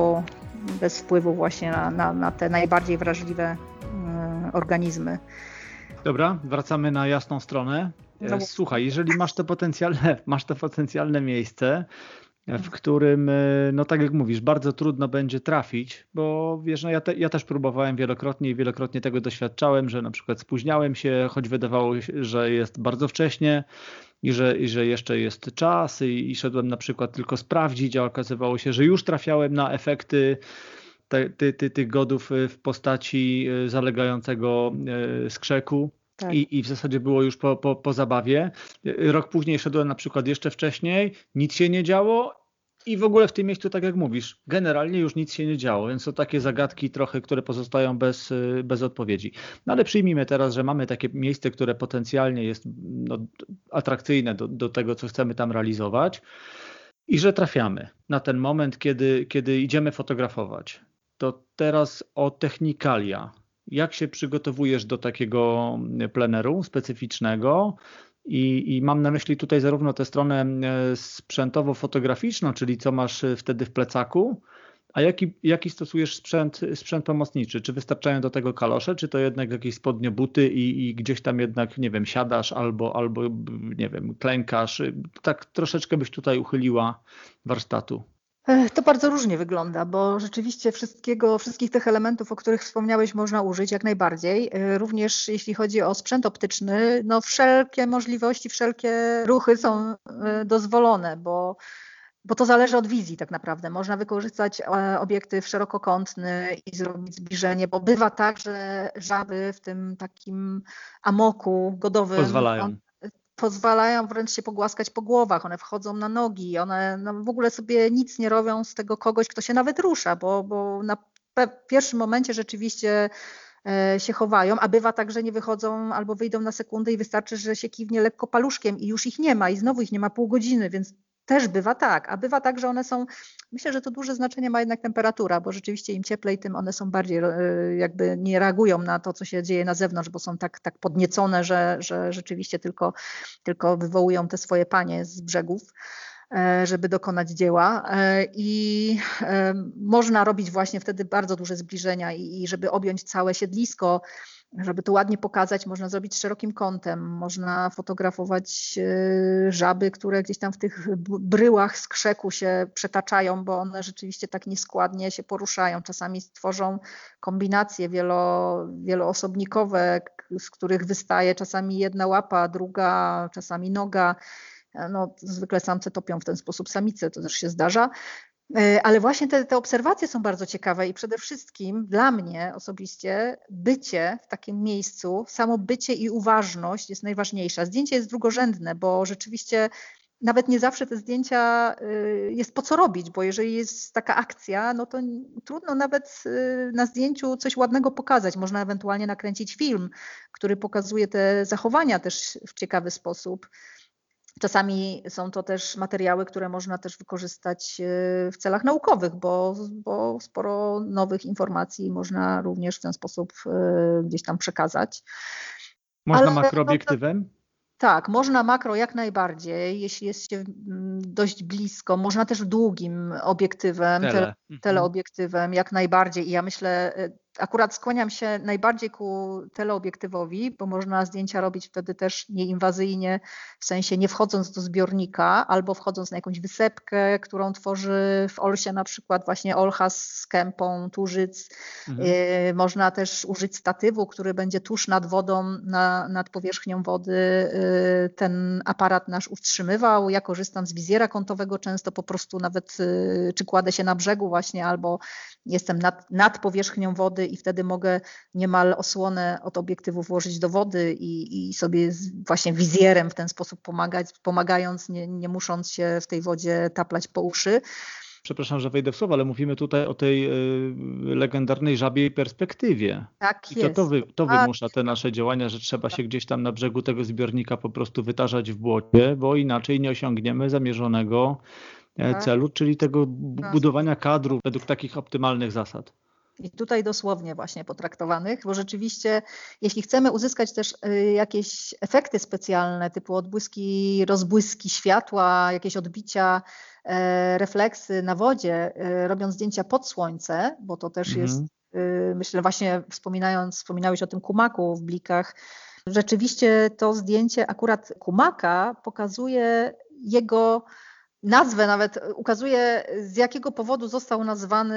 bez wpływu właśnie na, na, na te najbardziej wrażliwe mm, organizmy. Dobra, wracamy na jasną stronę. E, słuchaj, jeżeli masz to potencjalne, <laughs> masz to potencjalne miejsce, w którym, e, no tak jak mówisz, bardzo trudno będzie trafić, bo wiesz, no ja, te, ja też próbowałem wielokrotnie i wielokrotnie tego doświadczałem, że na przykład spóźniałem się, choć wydawało się, że jest bardzo wcześnie, i że, i że jeszcze jest czas i, i szedłem na przykład tylko sprawdzić, a okazywało się, że już trafiałem na efekty te, ty, ty, tych godów w postaci e, zalegającego e, skrzeku. Tak. I, I w zasadzie było już po, po, po zabawie. Rok później szedłem na przykład jeszcze wcześniej, nic się nie działo i w ogóle w tym miejscu, tak jak mówisz, generalnie już nic się nie działo, więc to takie zagadki trochę, które pozostają bez, y, bez odpowiedzi. No ale przyjmijmy teraz, że mamy takie miejsce, które potencjalnie jest no, atrakcyjne do, do tego, co chcemy tam realizować i że trafiamy na ten moment, kiedy, kiedy idziemy fotografować. To teraz o technikalia. Jak się przygotowujesz do takiego pleneru specyficznego? I, I, mam na myśli tutaj zarówno tę stronę e, sprzętowo-fotograficzną, czyli co masz e, wtedy w plecaku, a jaki, jaki stosujesz sprzęt, sprzęt pomocniczy? Czy wystarczają do tego kalosze, czy to jednak jakieś spodnie buty i, i gdzieś tam jednak, nie wiem, siadasz albo, albo, nie wiem, klękasz? Tak troszeczkę byś tutaj uchyliła warsztatu. To bardzo różnie wygląda, bo rzeczywiście wszystkiego, wszystkich tych elementów, o których wspomniałeś, można użyć jak najbardziej. E, również jeśli chodzi o sprzęt optyczny, no wszelkie możliwości, wszelkie ruchy są e, dozwolone, bo, bo to zależy od wizji tak naprawdę. Można wykorzystać e, obiektyw szerokokątny i zrobić zbliżenie, bo bywa tak, że żaby w tym takim amoku godowym pozwalają pozwalają wręcz się pogłaskać po głowach, one wchodzą na nogi, one no, w ogóle sobie nic nie robią z tego kogoś, kto się nawet rusza, bo, bo na pierwszym momencie rzeczywiście e, się chowają, a bywa tak, że nie wychodzą albo wyjdą na sekundę i wystarczy, że się kiwnie lekko paluszkiem i już ich nie ma i znowu ich nie ma pół godziny, więc też bywa tak, a bywa tak, że one są, myślę, że to duże znaczenie ma jednak temperatura, bo rzeczywiście im cieplej, tym one są bardziej e, jakby nie reagują na to, co się dzieje na zewnątrz, bo są tak, tak podniecone, że, że rzeczywiście tylko, tylko wywołują te swoje panie z brzegów e, żeby dokonać dzieła. E, I można robić właśnie wtedy bardzo duże zbliżenia i żeby objąć całe siedlisko żeby to ładnie pokazać, można zrobić szerokim kątem, można fotografować e, żaby, które gdzieś tam w tych bryłach z krzeku się przetaczają, bo one rzeczywiście tak nieskładnie się poruszają. Czasami stworzą kombinacje wielo, wieloosobnikowe, z których wystaje czasami jedna łapa, druga, czasami noga. No, zwykle samce topią w ten sposób samice, to też się zdarza. E, ale właśnie te, te, obserwacje są bardzo ciekawe i przede wszystkim dla mnie osobiście bycie w takim miejscu, samo bycie i uważność jest najważniejsza. Zdjęcie jest drugorzędne, bo rzeczywiście nawet nie zawsze te zdjęcia y, jest po co robić, bo jeżeli jest taka akcja, no to trudno nawet y, na zdjęciu coś ładnego pokazać. Można ewentualnie nakręcić film, który pokazuje te zachowania też w ciekawy sposób. Czasami są to też materiały, które można też wykorzystać w celach naukowych, bo, bo sporo nowych informacji można również w ten sposób gdzieś tam przekazać. Można Ale, makrooobiektywem? No tak, można makro jak najbardziej, jeśli jest się mm, dość blisko. Można też długim obiektywem, Tele. Mhm. teleobiektywem, jak najbardziej. I ja myślę, y, akurat skłaniam się najbardziej ku teleobiektywowi, bo można zdjęcia robić wtedy też nieinwazyjnie, w sensie nie wchodząc do zbiornika albo wchodząc na jakąś wysepkę, którą tworzy w Olsie na przykład właśnie Olcha z kępą, tużyc. Mhm. Y, można też użyć statywu, który będzie tuż nad wodą, na, nad powierzchnią wody y, ten aparat nasz utrzymywał. Ja korzystam z wizjera kątowego często po prostu nawet y, czy kładę się na brzegu właśnie albo jestem nad, nad powierzchnią wody i wtedy mogę niemal osłonę od obiektywu włożyć do wody i, i sobie właśnie wizjerem w ten sposób pomagać, pomagając, nie, nie musząc się w tej wodzie taplać po uszy przepraszam, że wejdę w słowo, ale mówimy tutaj o tej y, legendarnej żabiej perspektywie. Tak I to, to, wy, to wymusza te nasze działania, że trzeba się gdzieś tam na brzegu tego zbiornika po prostu wytarzać w błocie, bo inaczej nie osiągniemy zamierzonego e, tak. celu, czyli tego tak. budowania kadru według takich optymalnych zasad. I tutaj dosłownie właśnie potraktowanych, bo rzeczywiście, jeśli chcemy uzyskać też y, jakieś efekty specjalne, typu odbłyski, rozbłyski światła, jakieś odbicia, e, refleksy na wodzie, e, robiąc zdjęcia pod słońce, bo to też mhm. jest, y, myślę, właśnie wspominając, wspominałeś o tym kumaku w blikach, rzeczywiście to zdjęcie akurat kumaka pokazuje jego nazwę nawet ukazuje, z jakiego powodu został nazwany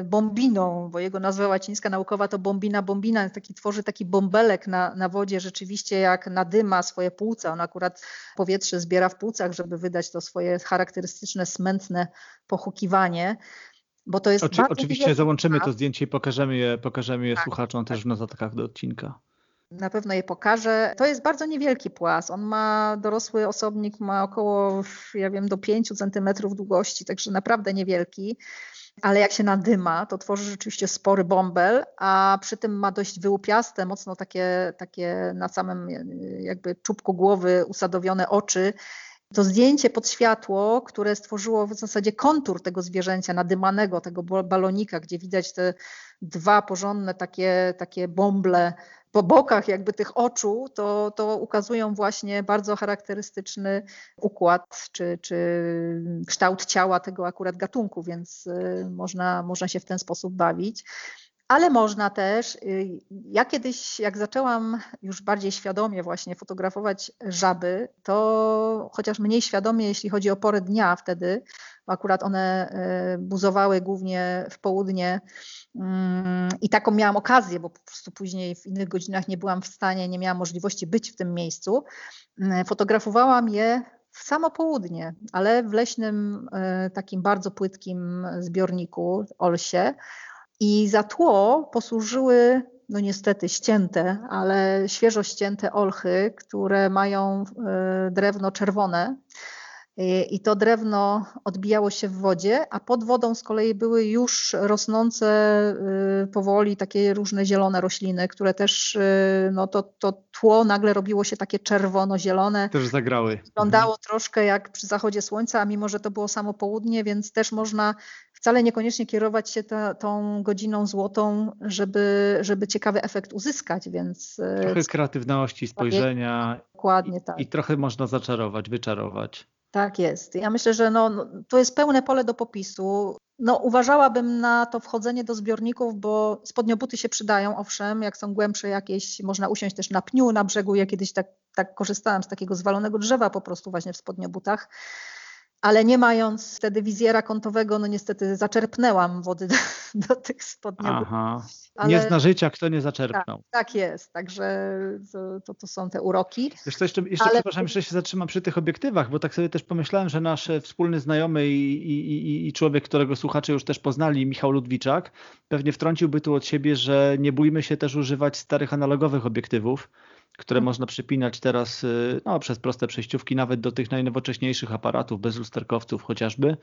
y, bombiną, bo jego nazwa łacińska naukowa to bombina bombina, taki tworzy taki bąbelek na, na wodzie, rzeczywiście jak nadyma swoje płuca. On akurat powietrze zbiera w płucach, żeby wydać to swoje charakterystyczne, smętne pochukiwanie. Bo to jest Oczy, oczywiście załączymy to zdjęcie i pokażemy je, pokażemy je tak, słuchaczom tak. też w notatkach do odcinka na pewno je pokażę. To jest bardzo niewielki płas. On ma, dorosły osobnik ma około, ja wiem, do 5 centymetrów długości, także naprawdę niewielki. Ale jak się nadyma, to tworzy rzeczywiście spory bąbel, a przy tym ma dość wyłupiaste, mocno takie, takie na samym jakby czubku głowy usadowione oczy to zdjęcie pod światło, które stworzyło w zasadzie kontur tego zwierzęcia nadymanego, tego balonika, gdzie widać te dwa porządne takie, takie bąble po bokach jakby tych oczu, to, to ukazują właśnie bardzo charakterystyczny układ czy, czy kształt ciała tego akurat gatunku, więc y, można, można się w ten sposób bawić. Ale można też, y, ja kiedyś, jak zaczęłam już bardziej świadomie właśnie fotografować żaby, to chociaż mniej świadomie, jeśli chodzi o porę dnia wtedy, bo akurat one y, buzowały głównie w południe mm, i taką miałam okazję, bo po prostu później w innych godzinach nie byłam w stanie, nie miałam możliwości być w tym miejscu. Y, fotografowałam je w samo południe, ale w leśnym, takim bardzo płytkim zbiorniku, Olsie. I za tło posłużyły, no niestety ścięte, ale świeżo ścięte olchy, które mają e, drewno czerwone. I to drewno odbijało się w wodzie, a pod wodą z kolei były już rosnące e, powoli takie różne zielone rośliny, które też, e, no to, to tło nagle robiło się takie czerwono-zielone. Też zagrały. Wyglądało mhm. troszkę jak przy zachodzie słońca, a mimo, że to było samo południe, więc też można wcale niekoniecznie kierować się ta, tą godziną złotą, żeby, żeby ciekawy efekt uzyskać, więc... E, trochę kreatywności, spojrzenia. Dokładnie tak. I trochę można zaczarować, wyczarować. Tak jest. Ja myślę, że no, no, to jest pełne pole do popisu. No, uważałabym na to wchodzenie do zbiorników, bo spodniobuty się przydają, owszem, jak są głębsze jakieś, można usiąść też na pniu na brzegu. Ja kiedyś tak, tak korzystałam z takiego zwalonego drzewa po prostu właśnie w spodniobutach ale nie mając wtedy wizjera kątowego, no niestety zaczerpnęłam wody do, do tych spodni. Aha. Ale... Nie zna życia, kto nie zaczerpnął. Tak, tak jest, także to, to, są te uroki. Wiesz co, jeszcze, jeszcze ale... przepraszam, jeszcze się zatrzymam przy tych obiektywach, bo tak sobie też pomyślałem, że nasz wspólny znajomy i, i, i człowiek, którego słuchacze już też poznali, Michał Ludwiczak, pewnie wtrąciłby tu od siebie, że nie bójmy się też używać starych analogowych obiektywów, które można przypinać teraz y, no, przez proste przejściówki nawet do tych najnowocześniejszych aparatów, bez lusterkowców chociażby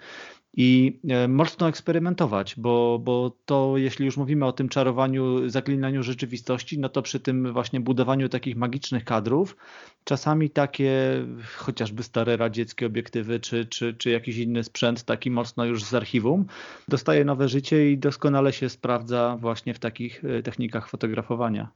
i e, mocno eksperymentować, bo, bo to jeśli już mówimy o tym czarowaniu, zaklinaniu rzeczywistości, no to przy tym właśnie budowaniu takich magicznych kadrów, czasami takie chociażby stare radzieckie obiektywy, czy, czy, czy jakiś inny sprzęt, taki mocno już z archiwum, dostaje nowe życie i doskonale się sprawdza właśnie w takich e, technikach fotografowania.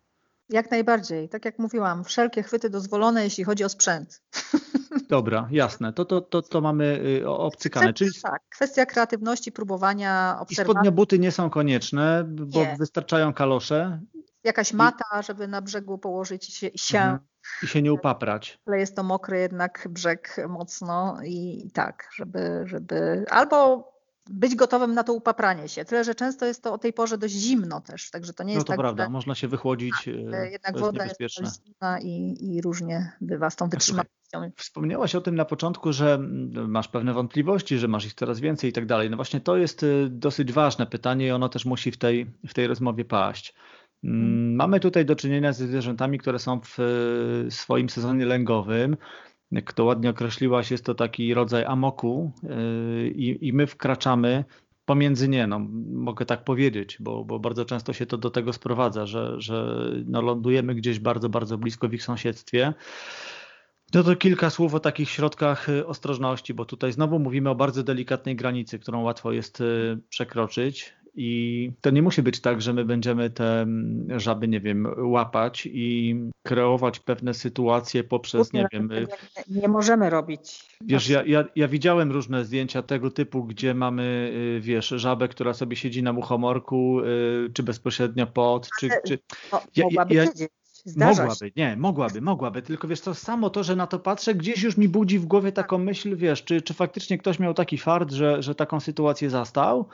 Jak najbardziej. Tak jak mówiłam, wszelkie chwyty dozwolone, jeśli chodzi o sprzęt. <laughs> Dobra, jasne. To, to, to, to mamy y, obcykane. Kwestia, Czyli... Tak, kwestia kreatywności, próbowania, obserwacji. I spodnie buty nie są konieczne, bo nie. wystarczają kalosze. Jakaś mata, żeby na brzegu położyć się. się. Mhm. I się nie upaprać. Ale jest to mokry jednak brzeg mocno i tak, żeby, żeby albo być gotowym na to upapranie się. Tyle, że często jest to o tej porze dość zimno też, także to nie jest no to tak, prawda, że... można się wychłodzić. Tak, jednak woda jest, jest zimna i, i różnie bywa z tą wytrzymałością. Wspomniałaś o tym na początku, że masz pewne wątpliwości, że masz ich coraz więcej i tak dalej. No właśnie to jest y, dosyć ważne pytanie i ono też musi w tej, w tej rozmowie paść. Mm. Mamy tutaj do czynienia ze zwierzętami, które są w y, swoim sezonie lęgowym jak to ładnie określiłaś, jest to taki rodzaj amoku yy, i, i my wkraczamy pomiędzy nie, no, mogę tak powiedzieć, bo, bo bardzo często się to do tego sprowadza, że, że no, lądujemy gdzieś bardzo, bardzo blisko w ich sąsiedztwie. No to kilka słów o takich środkach yy, ostrożności, bo tutaj znowu mówimy o bardzo delikatnej granicy, którą łatwo jest yy, przekroczyć. I to nie musi być tak, że my będziemy te mm, żaby, nie wiem, łapać i kreować pewne sytuacje poprzez, nie wiem. Nie, nie możemy robić. Wiesz, ja, ja, ja widziałem różne zdjęcia tego typu, gdzie mamy, y, wiesz, żabę, która sobie siedzi na muchomorku, y, czy bezpośrednio pod, czy. czy... Ja, mogłaby ja, Mogłaby, nie, mogłaby, mogłaby, tylko wiesz, to samo to, że na to patrzę, gdzieś już mi budzi w głowie taką myśl, wiesz, czy, czy faktycznie ktoś miał taki fart, że, że taką sytuację zastał,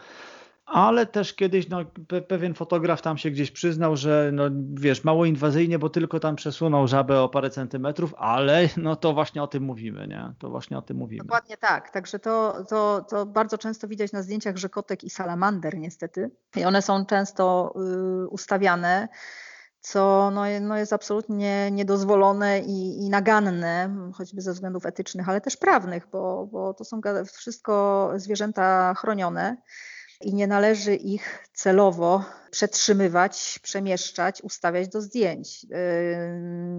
ale też kiedyś no, pe pewien fotograf tam się gdzieś przyznał, że no, wiesz, mało inwazyjnie, bo tylko tam przesunął żabę o parę centymetrów, ale no to właśnie o tym mówimy, nie? To właśnie o tym mówimy. Dokładnie tak, także to, to, to bardzo często widać na zdjęciach rzekotek i salamander niestety i one są często y, ustawiane co no, no jest absolutnie niedozwolone i, i, naganne, choćby ze względów etycznych, ale też prawnych, bo, bo to są wszystko zwierzęta chronione i nie należy ich celowo przetrzymywać, przemieszczać, ustawiać do zdjęć. Yy,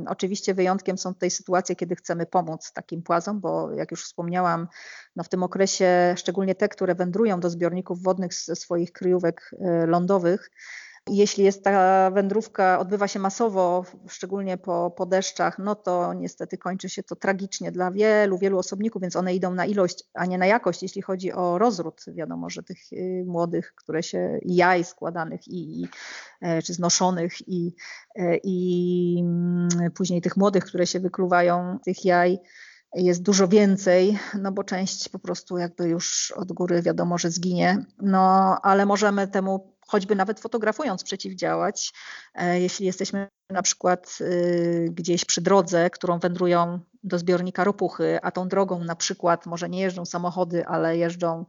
oczywiście wyjątkiem są tutaj sytuacje, kiedy chcemy pomóc takim płazom, bo jak już wspomniałam, no w tym okresie szczególnie te, które wędrują do zbiorników wodnych ze swoich kryjówek yy, lądowych, jeśli jest ta wędrówka, odbywa się masowo, szczególnie po, po deszczach, no to niestety kończy się to tragicznie dla wielu, wielu osobników, więc one idą na ilość, a nie na jakość, jeśli chodzi o rozród. Wiadomo, że tych y, młodych, które się jaj składanych i, i e, czy znoszonych i, e, i mm, później tych młodych, które się wykluwają tych jaj jest dużo więcej, no bo część po prostu jakby już od góry wiadomo, że zginie, no ale możemy temu choćby nawet fotografując przeciwdziałać. E, jeśli jesteśmy na przykład y, gdzieś przy drodze, którą wędrują do zbiornika ropuchy, a tą drogą na przykład może nie jeżdżą samochody, ale jeżdżą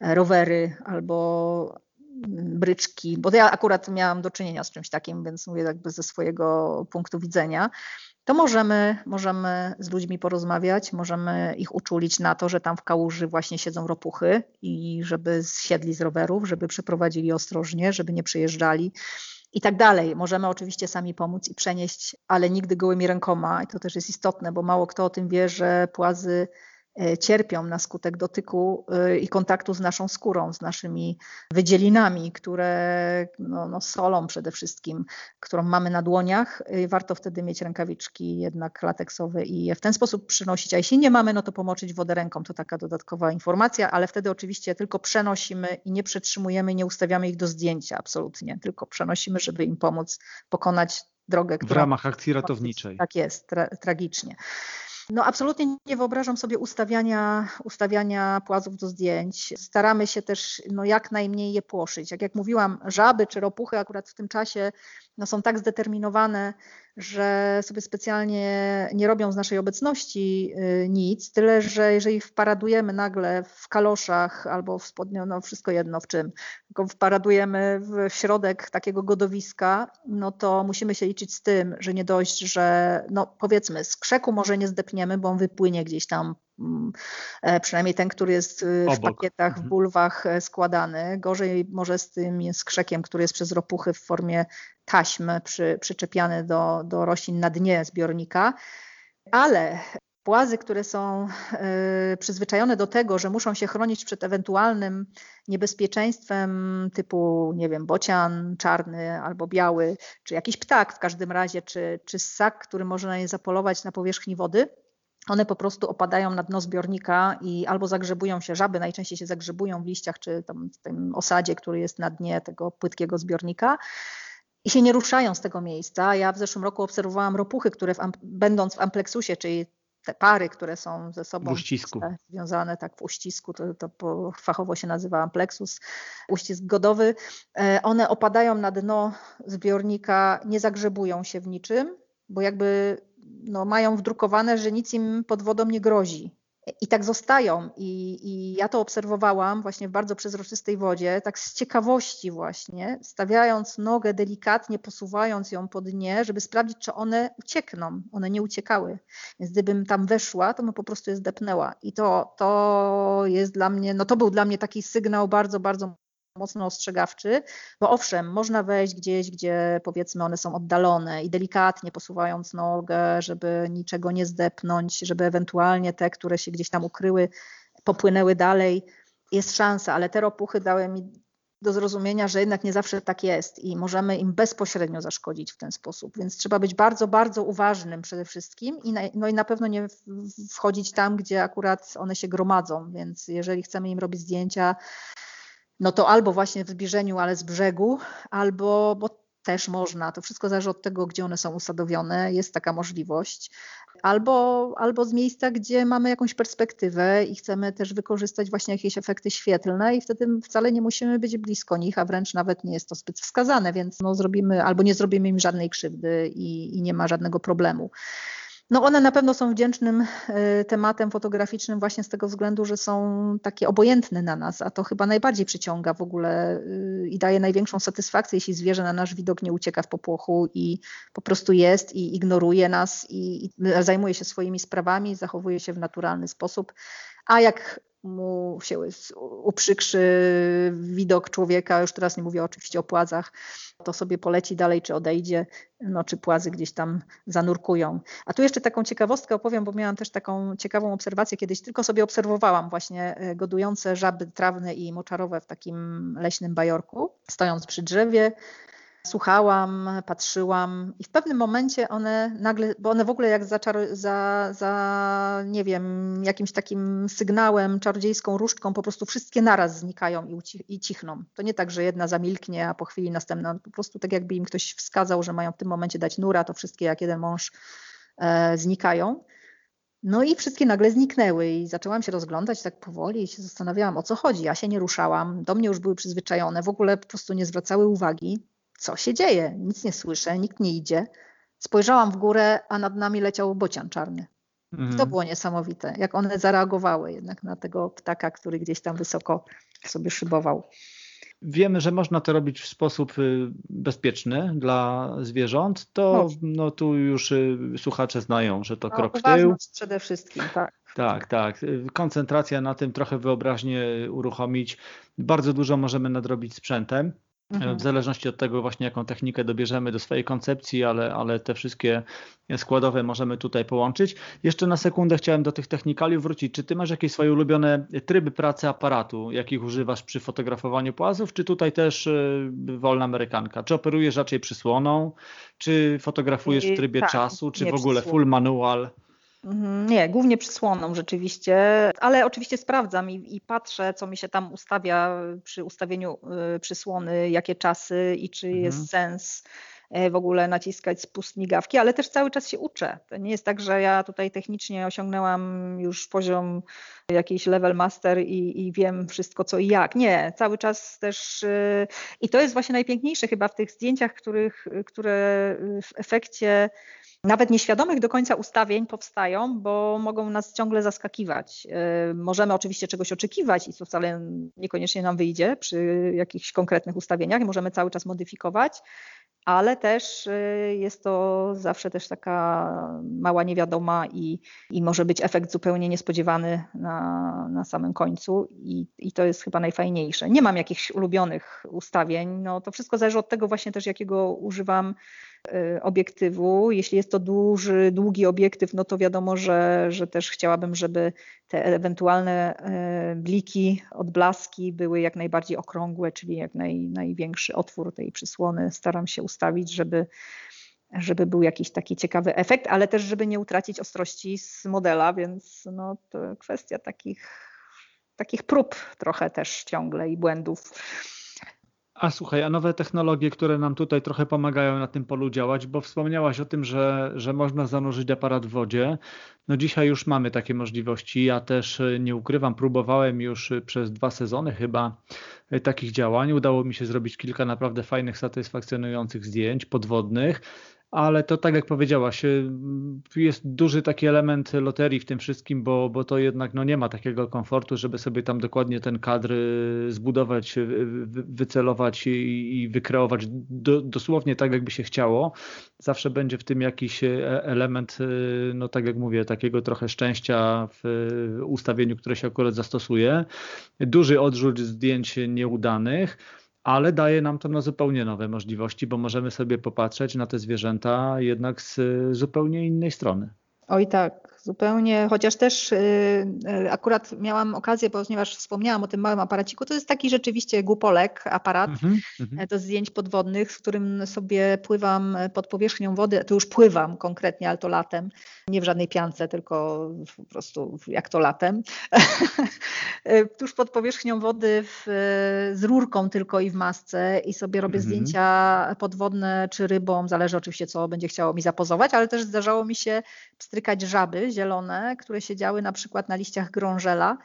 e, rowery albo mm, bryczki, bo ja akurat miałam do czynienia z czymś takim, więc mówię jakby ze swojego punktu widzenia, to możemy, możemy z ludźmi porozmawiać, możemy ich uczulić na to, że tam w kałuży właśnie siedzą ropuchy i żeby zsiedli z rowerów, żeby przeprowadzili ostrożnie, żeby nie przejeżdżali i tak dalej. Możemy oczywiście sami pomóc i przenieść, ale nigdy gołymi rękoma. I to też jest istotne, bo mało kto o tym wie, że płazy cierpią na skutek dotyku e, i kontaktu z naszą skórą, z naszymi wydzielinami, które no, no solą przede wszystkim, którą mamy na dłoniach. E, warto wtedy mieć rękawiczki jednak lateksowe i je w ten sposób przynosić. A jeśli nie mamy, no to pomoczyć wodę ręką. To taka dodatkowa informacja, ale wtedy oczywiście tylko przenosimy i nie przetrzymujemy, nie ustawiamy ich do zdjęcia absolutnie, tylko przenosimy, żeby im pomóc pokonać drogę. W ramach akcji ratowniczej. Tak jest, tra tragicznie. No absolutnie nie wyobrażam sobie ustawiania, ustawiania płazów do zdjęć. Staramy się też no, jak najmniej je płoszyć. Jak, jak mówiłam, żaby czy ropuchy akurat w tym czasie no, są tak zdeterminowane, że sobie specjalnie nie robią z naszej obecności y, nic, tyle że jeżeli wparadujemy nagle w kaloszach albo w spodniu, no wszystko jedno w czym, tylko wparadujemy w środek takiego godowiska, no to musimy się liczyć z tym, że nie dość, że no powiedzmy z krzeku może nie zdepniemy, bo on wypłynie gdzieś tam przynajmniej ten, który jest y, w Obok. pakietach, w mhm. bulwach e, składany. Gorzej może z tym skrzekiem, który jest przez ropuchy w formie taśm przy, przyczepiany do, do roślin na dnie zbiornika, ale płazy, które są y, przyzwyczajone do tego, że muszą się chronić przed ewentualnym niebezpieczeństwem typu, nie wiem, bocian czarny albo biały, czy jakiś ptak w każdym razie, czy, czy ssak, który może na nie zapolować na powierzchni wody, one po prostu opadają na dno zbiornika i albo zagrzebują się, żaby najczęściej się zagrzebują w liściach czy tam w tym osadzie, który jest na dnie tego płytkiego zbiornika, i się nie ruszają z tego miejsca. Ja w zeszłym roku obserwowałam ropuchy, które w, będąc w ampleksusie, czyli te pary, które są ze sobą związane tak w uścisku, to, to fachowo się nazywa ampleksus, uścisk godowy, e, one opadają na dno zbiornika, nie zagrzebują się w niczym, bo jakby no, mają wdrukowane, że nic im pod wodą nie grozi. I tak zostają. I, I, ja to obserwowałam właśnie w bardzo przezroczystej wodzie, tak z ciekawości właśnie, stawiając nogę delikatnie, posuwając ją po dnie, żeby sprawdzić, czy one uciekną. One nie uciekały. Więc gdybym tam weszła, to bym po prostu je zdepnęła. I to, to jest dla mnie, no to był dla mnie taki sygnał bardzo, bardzo mocno ostrzegawczy, bo owszem, można wejść gdzieś, gdzie powiedzmy one są oddalone i delikatnie posuwając nogę, żeby niczego nie zdepnąć, żeby ewentualnie te, które się gdzieś tam ukryły, popłynęły dalej. Jest szansa, ale te ropuchy dały mi do zrozumienia, że jednak nie zawsze tak jest i możemy im bezpośrednio zaszkodzić w ten sposób. Więc trzeba być bardzo, bardzo uważnym przede wszystkim i na, no i na pewno nie wchodzić tam, gdzie akurat one się gromadzą. Więc jeżeli chcemy im robić zdjęcia, no to albo właśnie w zbliżeniu, ale z brzegu, albo, bo też można, to wszystko zależy od tego, gdzie one są usadowione, jest taka możliwość, albo, albo z miejsca, gdzie mamy jakąś perspektywę i chcemy też wykorzystać właśnie jakieś efekty świetlne i wtedy wcale nie musimy być blisko nich, a wręcz nawet nie jest to zbyt wskazane, więc no zrobimy, albo nie zrobimy im żadnej krzywdy i, i nie ma żadnego problemu. No one na pewno są wdzięcznym e, tematem fotograficznym właśnie z tego względu, że są takie obojętne na nas, a to chyba najbardziej przyciąga w ogóle y, i daje największą satysfakcję, jeśli zwierzę na nasz widok nie ucieka w popłochu i po prostu jest i ignoruje nas i, i zajmuje się swoimi sprawami, zachowuje się w naturalny sposób. A jak mu się uprzykrzy widok człowieka, już teraz nie mówię oczywiście o płazach, to sobie poleci dalej, czy odejdzie, no, czy płazy gdzieś tam zanurkują. A tu jeszcze taką ciekawostkę opowiem, bo miałam też taką ciekawą obserwację, kiedyś tylko sobie obserwowałam właśnie e, godujące żaby trawne i moczarowe w takim leśnym bajorku, stojąc przy drzewie, słuchałam, patrzyłam i w pewnym momencie one nagle, bo one w ogóle jak za, za, za nie wiem, jakimś takim sygnałem, czarodziejską różdżką po prostu wszystkie naraz znikają i, uci- i cichną. To nie tak, że jedna zamilknie, a po chwili następna, po prostu tak jakby im ktoś wskazał, że mają w tym momencie dać nura, to wszystkie jak jeden mąż e, znikają. No i wszystkie nagle zniknęły i zaczęłam się rozglądać tak powoli i się zastanawiałam, o co chodzi. Ja się nie ruszałam, do mnie już były przyzwyczajone, w ogóle po prostu nie zwracały uwagi co się dzieje? Nic nie słyszę, nikt nie idzie. Spojrzałam w górę, a nad nami leciał bocian czarny. Mhm. To było niesamowite, jak one zareagowały jednak na tego ptaka, który gdzieś tam wysoko sobie szybował. Wiemy, że można to robić w sposób y, bezpieczny dla zwierząt, to no, tu już y, słuchacze znają, że to no, krok w tył. przede wszystkim, tak. Tak, tak. Koncentracja na tym, trochę wyobraźnię uruchomić. Bardzo dużo możemy nadrobić sprzętem. Mhm. W zależności od tego właśnie jaką technikę dobierzemy do swojej koncepcji, ale, ale te wszystkie składowe możemy tutaj połączyć. Jeszcze na sekundę chciałem do tych technikaliów wrócić. Czy ty masz jakieś swoje ulubione tryby pracy aparatu, jakich używasz przy fotografowaniu płazów, czy tutaj też y, wolna amerykanka? Czy operujesz raczej przysłoną, czy fotografujesz w trybie tak, czasu, czy w ogóle full manual? Mhm, nie, głównie przysłoną rzeczywiście, ale oczywiście sprawdzam i, i, patrzę, co mi się tam ustawia przy ustawieniu y, przysłony, jakie czasy i czy mhm. jest sens w ogóle naciskać spust migawki, ale też cały czas się uczę. To nie jest tak, że ja tutaj technicznie osiągnęłam już poziom jakiś level master i, i wiem wszystko co i jak. Nie, cały czas też i to jest właśnie najpiękniejsze chyba w tych zdjęciach, których, które w efekcie nawet nieświadomych do końca ustawień powstają, bo mogą nas ciągle zaskakiwać. Y, możemy oczywiście czegoś oczekiwać i to wcale niekoniecznie nam wyjdzie przy jakichś konkretnych ustawieniach, możemy cały czas modyfikować, ale też y, jest to zawsze też taka mała niewiadoma i, i może być efekt zupełnie niespodziewany na, na samym końcu i, i to jest chyba najfajniejsze. Nie mam jakichś ulubionych ustawień, no to wszystko zależy od tego właśnie też jakiego używam obiektywu. Jeśli jest to duży, długi obiektyw, no to wiadomo, że, że też chciałabym, żeby te ewentualne y, bliki, odblaski były jak najbardziej okrągłe, czyli jak naj, największy otwór tej przysłony staram się ustawić, żeby żeby był jakiś taki ciekawy efekt, ale też żeby nie utracić ostrości z modela, więc no, to kwestia takich, takich prób trochę też ciągle i błędów. A słuchaj, a nowe technologie, które nam tutaj trochę pomagają na tym polu działać, bo wspomniałaś o tym, że, że można zanurzyć aparat w wodzie. No dzisiaj już mamy takie możliwości. Ja też e, nie ukrywam, próbowałem już e, przez dwa sezony chyba e, takich działań. Udało mi się zrobić kilka naprawdę fajnych, satysfakcjonujących zdjęć podwodnych ale to tak jak powiedziałaś, y, jest duży taki element loterii w tym wszystkim, bo, bo to jednak no, nie ma takiego komfortu, żeby sobie tam dokładnie ten kadr y, zbudować, y, wycelować i, wykreować do, dosłownie tak, jakby się chciało. Zawsze będzie w tym jakiś e, element, no tak jak mówię, takiego trochę szczęścia w ustawieniu, które się akurat zastosuje. Duży odrzut zdjęć nieudanych ale daje nam to zupełnie nowe możliwości, bo możemy sobie popatrzeć na te zwierzęta jednak z zupełnie innej strony. Oj tak, zupełnie, chociaż też y, y, akurat miałam okazję, ponieważ wspomniałam o tym małym aparaciku, to jest taki rzeczywiście głupolek aparat mm -hmm. do zdjęć podwodnych, z którym sobie pływam pod powierzchnią wody, to już pływam konkretnie, ale to latem, nie w żadnej piance, tylko po prostu jak to latem, <laughs> tuż pod powierzchnią wody w, z rurką tylko i w masce i sobie robię mm -hmm. zdjęcia podwodne czy rybą, zależy oczywiście co będzie chciało mi zapozować, ale też zdarzało mi się pstrykać żaby zielone, które siedziały na przykład na liściach grążela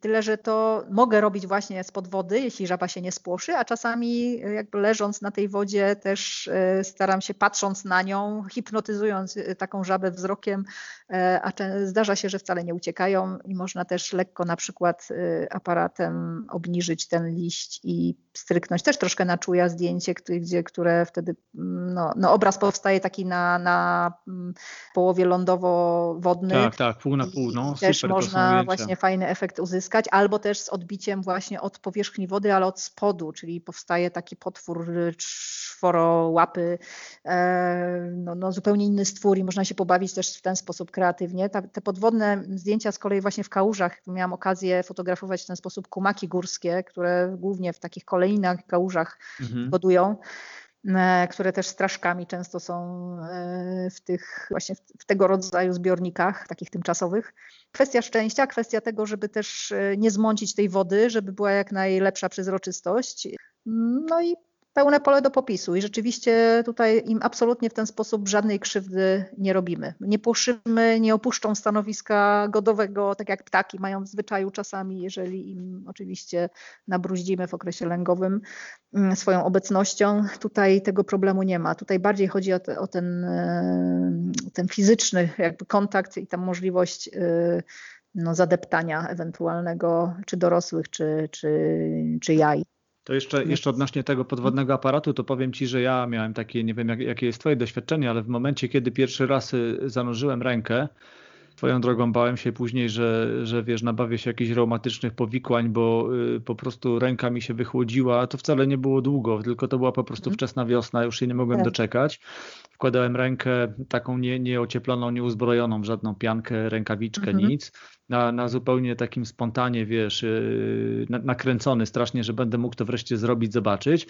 Tyle, że to mogę robić właśnie spod wody, jeśli żaba się nie spłoszy, a czasami jakby leżąc na tej wodzie też e, staram się patrząc na nią, hipnotyzując e, taką żabę wzrokiem, e, a zdarza się, że wcale nie uciekają i można też lekko na przykład aparatem obniżyć ten liść i stryknąć też troszkę na czuja zdjęcie, gdzie, które wtedy mm, no, no obraz powstaje taki na, na mm, połowie lądowo-wodny. Tak, tak, pół na pół. No, też można właśnie fajny efekt uzyskać uzyskać, albo też z odbiciem właśnie od powierzchni wody, ale od spodu, czyli powstaje taki potwór czworołapy, e, no, no zupełnie inny stwór i można się pobawić też w ten sposób kreatywnie. te podwodne zdjęcia z kolei właśnie w kałużach, miałam okazję fotografować w ten sposób kumaki górskie, które głównie w takich kolejnach, kałużach mhm. hodują. E, które też straszkami często są e, w tych właśnie w tego rodzaju zbiornikach, takich tymczasowych. Kwestia szczęścia, kwestia tego, żeby też e, nie zmącić tej wody, żeby była jak najlepsza przezroczystość. No i pełne pole do popisu i rzeczywiście tutaj im absolutnie w ten sposób żadnej krzywdy nie robimy. Nie puszymy, nie opuszczą stanowiska godowego, tak jak ptaki mają w zwyczaju czasami, jeżeli im oczywiście nabruździmy w okresie lęgowym mm, swoją obecnością. Tutaj tego problemu nie ma. Tutaj bardziej chodzi o, te, o ten, e, ten fizyczny jakby kontakt i tę możliwość e, no, zadeptania ewentualnego czy dorosłych, czy, czy, czy jaj. To jeszcze, jeszcze odnośnie tego podwodnego aparatu, to powiem Ci, że ja miałem takie, nie wiem jak, jakie jest Twoje doświadczenie, ale w momencie, kiedy pierwszy raz y, zanurzyłem rękę, Twoją drogą bałem się później, że, że wiesz, nabawię się jakichś reumatycznych powikłań, bo y, po prostu ręka mi się wychłodziła. To wcale nie było długo, tylko to była po prostu mhm. wczesna wiosna, już się nie mogłem tak. doczekać. Wkładałem rękę taką nie, nieocieploną, nieuzbrojoną w żadną piankę, rękawiczkę, mhm. nic na, na zupełnie takim spontanie, wiesz, yy, nakręcony strasznie, że będę mógł to wreszcie zrobić, zobaczyć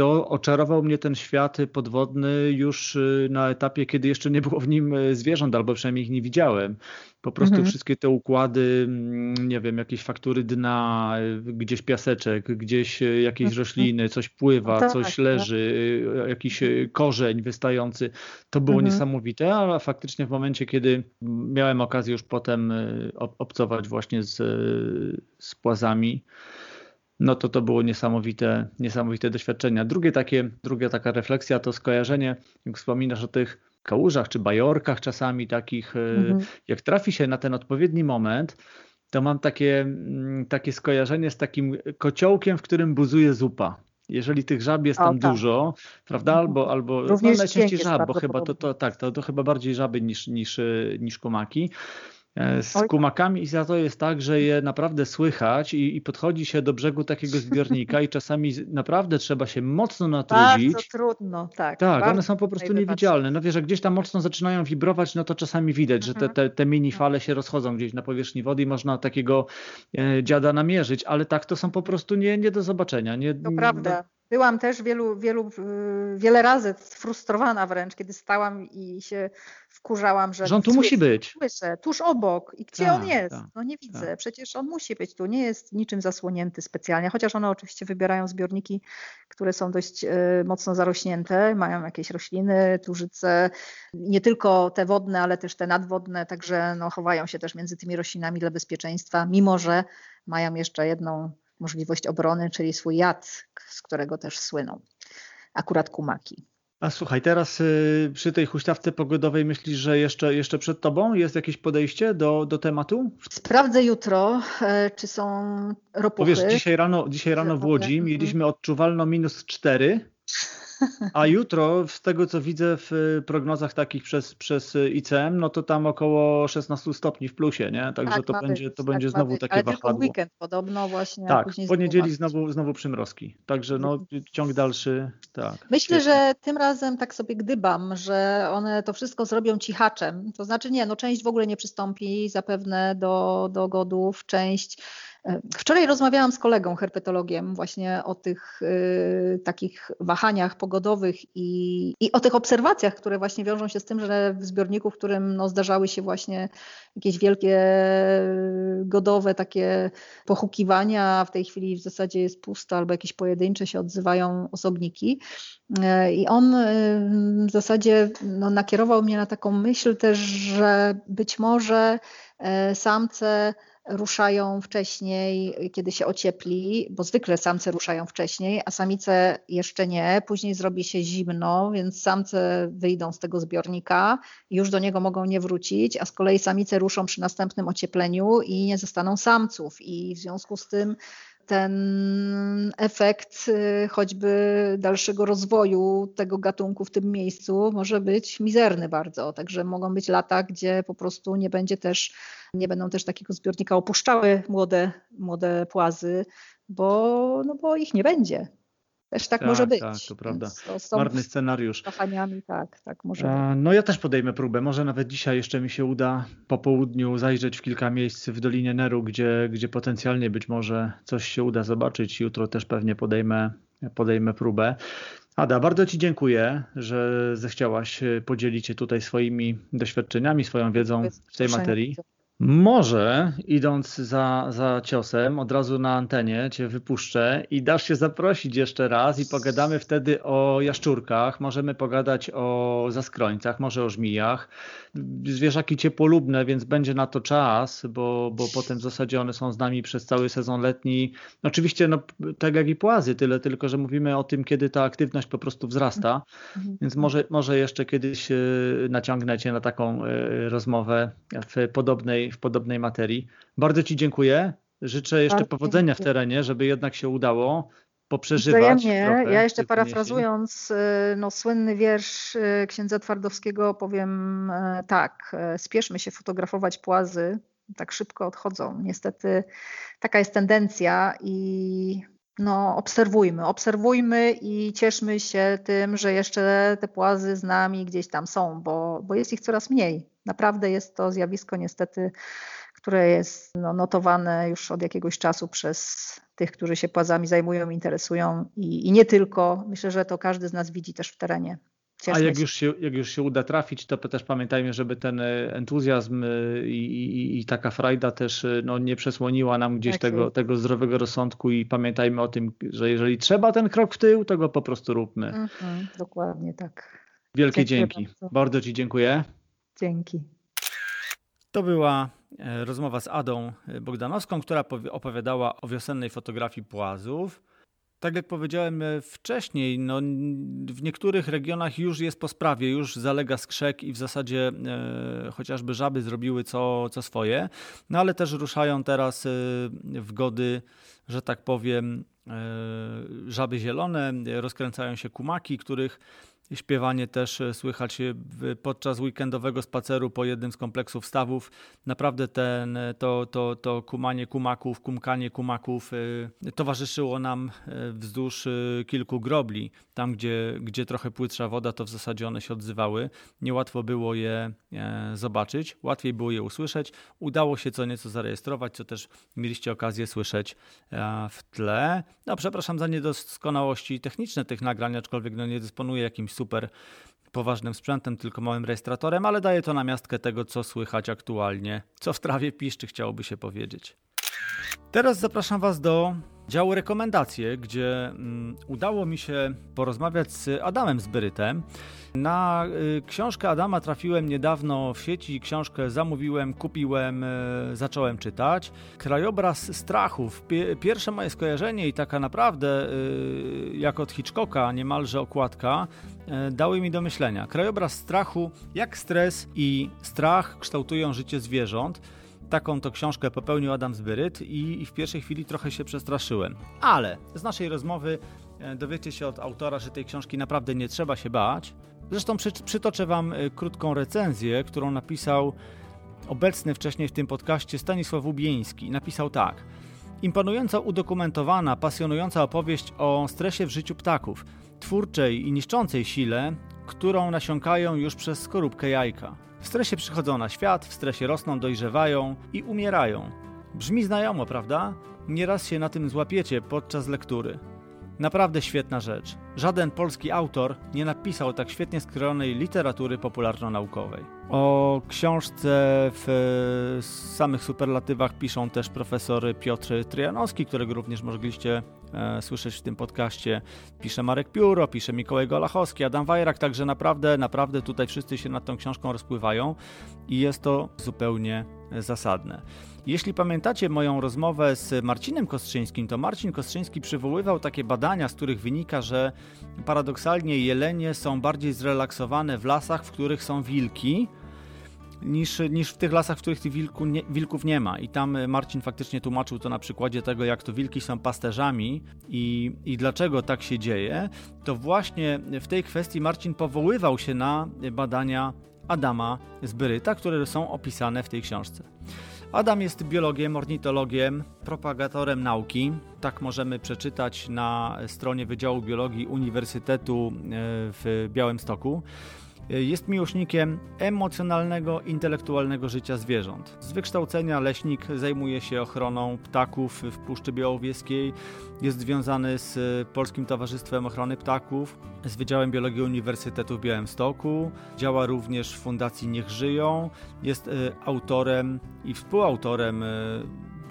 to oczarował mnie ten świat podwodny już y, na etapie, kiedy jeszcze nie było w nim y, zwierząt, albo przynajmniej ich nie widziałem. Po prostu mhm. wszystkie te układy, mm, nie wiem, jakieś faktury dna, y, gdzieś piaseczek, gdzieś jakieś mhm. rośliny, coś pływa, no tak, coś tak. leży, jakiś korzeń wystający. To było mhm. niesamowite, ale faktycznie w momencie, kiedy miałem okazję już potem obcować właśnie z, z płazami, no to to było niesamowite, niesamowite doświadczenia. Drugie takie, druga taka refleksja to skojarzenie, jak wspominasz o tych kałużach czy bajorkach czasami takich, e, mhm. jak trafi się na ten odpowiedni moment, to mam takie, mm, takie skojarzenie z takim kociołkiem, w którym buzuje zupa. Jeżeli tych żab jest tam tak. dużo, prawda? Mhm. Albo, albo no, najczęściej żab, bo chyba to, to tak, to, to chyba bardziej żaby niż, niż, niż komaki. E, z kumakami i za to jest tak, że je naprawdę słychać i, i, podchodzi się do brzegu takiego zbiornika i czasami naprawdę trzeba się mocno natrudzić. Bardzo trudno, tak. Tak, one są po prostu niewidzialne. No wiesz, że gdzieś tam mocno zaczynają wibrować, no to czasami widać, że te, mhm. te, te mini fale się rozchodzą gdzieś na powierzchni wody i można takiego e, dziada namierzyć, ale tak to są po prostu nie, nie do zobaczenia. Nie, to prawda. Byłam też wielu, wielu, y, wiele razy frustrowana wręcz, kiedy stałam i się wkurzałam, że. On tu musi być. Słyszę, tuż obok. I gdzie on jest? no nie widzę. Przecież on musi być tu. Nie jest niczym zasłonięty specjalnie. Chociaż one oczywiście wybierają zbiorniki, które są dość y, mocno zarośnięte, mają jakieś rośliny, tużyce, nie tylko te wodne, ale też te nadwodne, także no, chowają się też między tymi roślinami dla bezpieczeństwa, mimo że mają jeszcze jedną możliwość obrony, czyli swój jad, z którego też słyną. Akurat kumaki. A słuchaj, teraz y, przy tej huśtawce pogodowej myślisz, że jeszcze, jeszcze przed tobą jest jakieś podejście do, do tematu? Sprawdzę jutro, e, czy są ropuchy. Powiesz, dzisiaj rano, dzisiaj rano w Łodzi mhm. mieliśmy odczuwalno minus 4 a jutro, z tego co widzę w y, prognozach takich przez, przez ICM, no to tam około 16 stopni w plusie, nie? Także tak, to, będzie, być, to tak będzie znowu takie Ale wahadło. tylko weekend podobno właśnie. Tak, w poniedzieli znowu, znowu przymrozki. Także no, ciąg dalszy, tak. Myślę, że tym razem tak sobie gdybam, że one to wszystko zrobią cichaczem. To znaczy nie, no część w ogóle nie przystąpi zapewne do, do godów, część Wczoraj rozmawiałam z kolegą herpetologiem właśnie o tych y, takich wahaniach pogodowych i, i, o tych obserwacjach, które właśnie wiążą się z tym, że w zbiorniku, w którym no, zdarzały się właśnie jakieś wielkie godowe takie pochukiwania, w tej chwili w zasadzie jest pusto albo jakieś pojedyncze się odzywają osobniki. Y, I on y, w zasadzie no, nakierował mnie na taką myśl też, że być może y, samce ruszają wcześniej, kiedy się ociepli, bo zwykle samce ruszają wcześniej, a samice jeszcze nie. Później zrobi się zimno, więc samce wyjdą z tego zbiornika już do niego mogą nie wrócić, a z kolei samice ruszą przy następnym ociepleniu i nie zostaną samców. I w związku z tym ten efekt y, choćby dalszego rozwoju tego gatunku w tym miejscu może być mizerny bardzo. Także mogą być lata, gdzie po prostu nie będzie też, nie będą też takiego zbiornika opuszczały młode, młode płazy, bo, no bo ich nie będzie. Też tak, tak może być. Tak, to prawda. To Marny scenariusz. Wahaniami, tak, tak może A, No ja też podejmę próbę. Może nawet dzisiaj jeszcze mi się uda po południu zajrzeć w kilka miejsc w Dolinie Neru, gdzie, gdzie potencjalnie być może coś się uda zobaczyć. Jutro też pewnie podejmę, podejmę próbę. Ada, bardzo Ci dziękuję, że zechciałaś podzielić się tutaj swoimi doświadczeniami, swoją wiedzą w tej materii. Może idąc za, za ciosem, od razu na antenie cię wypuszczę i dasz się zaprosić jeszcze raz i pogadamy wtedy o jaszczurkach, możemy pogadać o zaskrońcach, może o żmijach. Zwierzaki ciepłolubne, więc będzie na to czas, bo, bo potem w zasadzie one są z nami przez cały sezon letni. Oczywiście no, tak jak i płazy, tyle tylko, że mówimy o tym, kiedy ta aktywność po prostu wzrasta, mhm. więc może, może jeszcze kiedyś e, naciągnę cię na taką e, rozmowę w podobnej w podobnej materii. Bardzo Ci dziękuję. Życzę jeszcze Bardzo powodzenia dziękuję. w terenie, żeby jednak się udało poprzeżywać. Wzajemnie. Ja jeszcze parafrazując y, no, słynny wiersz y, księdza Twardowskiego powiem y, tak, spieszmy się fotografować płazy, tak szybko odchodzą. Niestety taka jest tendencja i no, obserwujmy, obserwujmy i cieszmy się tym, że jeszcze te płazy z nami gdzieś tam są, bo, bo jest ich coraz mniej. Naprawdę jest to zjawisko niestety które jest no, notowane już od jakiegoś czasu przez tych, którzy się płazami zajmują, interesują i, i nie tylko. Myślę, że to każdy z nas widzi też w terenie. A jak już, się, jak już się uda trafić, to też pamiętajmy, żeby ten e, entuzjazm e, i, i, i taka frajda też e, no, nie przesłoniła nam gdzieś tak tego, tego zdrowego rozsądku i pamiętajmy o tym, że jeżeli trzeba ten krok w tył, to go po prostu róbmy. Mhm, dokładnie tak. Wielkie dzięki. Bardzo. bardzo Ci dziękuję. Dzięki. To była rozmowa z Adą Bogdanowską, która opowiadała o wiosennej fotografii płazów. Tak jak powiedziałem e, wcześniej, no, w niektórych regionach już jest po sprawie, już zalega skrzek i w zasadzie e, chociażby żaby zrobiły co, co swoje, no ale też ruszają teraz e, w gody, że tak powiem, e, żaby zielone, rozkręcają się kumaki, których Śpiewanie też e, słychać e, podczas weekendowego spaceru po jednym z kompleksów stawów. Naprawdę ten, e, to, to, to kumanie kumaków, kumkanie kumaków towarzyszyło nam wzdłuż kilku grobli. Tam, gdzie, gdzie trochę płytsza woda, to w zasadzie one się odzywały. Niełatwo było je zobaczyć, łatwiej było je usłyszeć. Udało się co nieco zarejestrować, co też mieliście okazję słyszeć w tle. No, przepraszam za niedoskonałości techniczne tych nagrań, aczkolwiek no, nie dysponuję jakimś super poważnym sprzętem, tylko małym rejestratorem, ale daje to namiastkę tego, co słychać aktualnie, co w trawie piszczy, chciałoby się powiedzieć. Teraz zapraszam Was do działu rekomendacje, gdzie mm, udało mi się porozmawiać z Adamem Zbyrytem. Na y, książkę Adama trafiłem niedawno w sieci, książkę zamówiłem, kupiłem, y, zacząłem czytać. Krajobraz strachów. Pierwsze moje skojarzenie i taka naprawdę y, jak od Hitchcocka niemalże okładka dały mi do myślenia. Krajobraz strachu, jak stres i strach kształtują życie zwierząt. Taką to książkę popełnił Adam Zbyryt i, i w pierwszej chwili trochę się przestraszyłem. Ale z naszej rozmowy e, dowiecie się od autora, że tej książki naprawdę nie trzeba się bać. Zresztą przy, przytoczę Wam e, krótką recenzję, którą napisał obecny wcześniej w tym podcaście Stanisław Ubieński. Napisał tak. Imponująco udokumentowana, pasjonująca opowieść o stresie w życiu ptaków, twórczej i niszczącej sile, którą nasiąkają już przez skorupkę jajka. W stresie przychodzą na świat, w stresie rosną, dojrzewają i umierają. Brzmi znajomo, prawda? Nieraz się na tym złapiecie podczas lektury. Naprawdę świetna rzecz. Żaden polski autor nie napisał tak świetnie skrojonej literatury popularno-naukowej. O książce w samych superlatywach piszą też profesor Piotr Tryjanowski, którego również mogliście e, słyszeć w tym podcaście. Pisze Marek Pióro, pisze Mikołaj Golachowski, Adam Wajrak, także naprawdę, naprawdę tutaj wszyscy się nad tą książką rozpływają i jest to zupełnie zasadne. Jeśli pamiętacie moją rozmowę z Marcinem Kostrzyńskim, to Marcin Kostrzyński przywoływał takie badania, z których wynika, że paradoksalnie jelenie są bardziej zrelaksowane w lasach, w których są wilki, niż, niż w tych lasach, w których tych wilku nie, wilków nie ma. I tam Marcin faktycznie tłumaczył to na przykładzie tego, jak to wilki są pasterzami i, i dlaczego tak się dzieje. To właśnie w tej kwestii Marcin powoływał się na badania Adama Zbyryta, które są opisane w tej książce. Adam jest biologiem, ornitologiem, propagatorem nauki. Tak możemy przeczytać na stronie Wydziału Biologii Uniwersytetu e, w Białymstoku. Jest miłośnikiem emocjonalnego, intelektualnego życia zwierząt. Z wykształcenia leśnik zajmuje się ochroną ptaków w Puszczy Białowieskiej. Jest związany z Polskim Towarzystwem Ochrony Ptaków, z Wydziałem Biologii Uniwersytetu w Białymstoku. Działa również w Fundacji Niech Żyją. Jest e, autorem i współautorem e,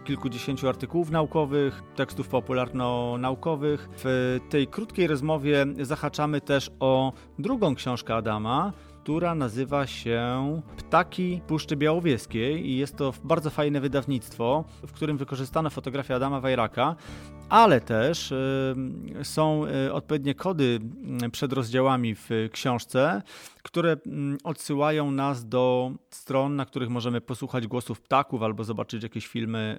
kilkudziesięciu artykułów naukowych, tekstów popularno-naukowych. W tej krótkiej rozmowie zahaczamy też o drugą książkę Adama, która nazywa się Ptaki Puszczy Białowieskiej i jest to bardzo fajne wydawnictwo, w którym wykorzystano fotografię Adama Wajraka ale też są y, odpowiednie kody mm, przed rozdziałami w książce, które mm, odsyłają nas do stron, na których możemy posłuchać głosów ptaków albo zobaczyć jakieś filmy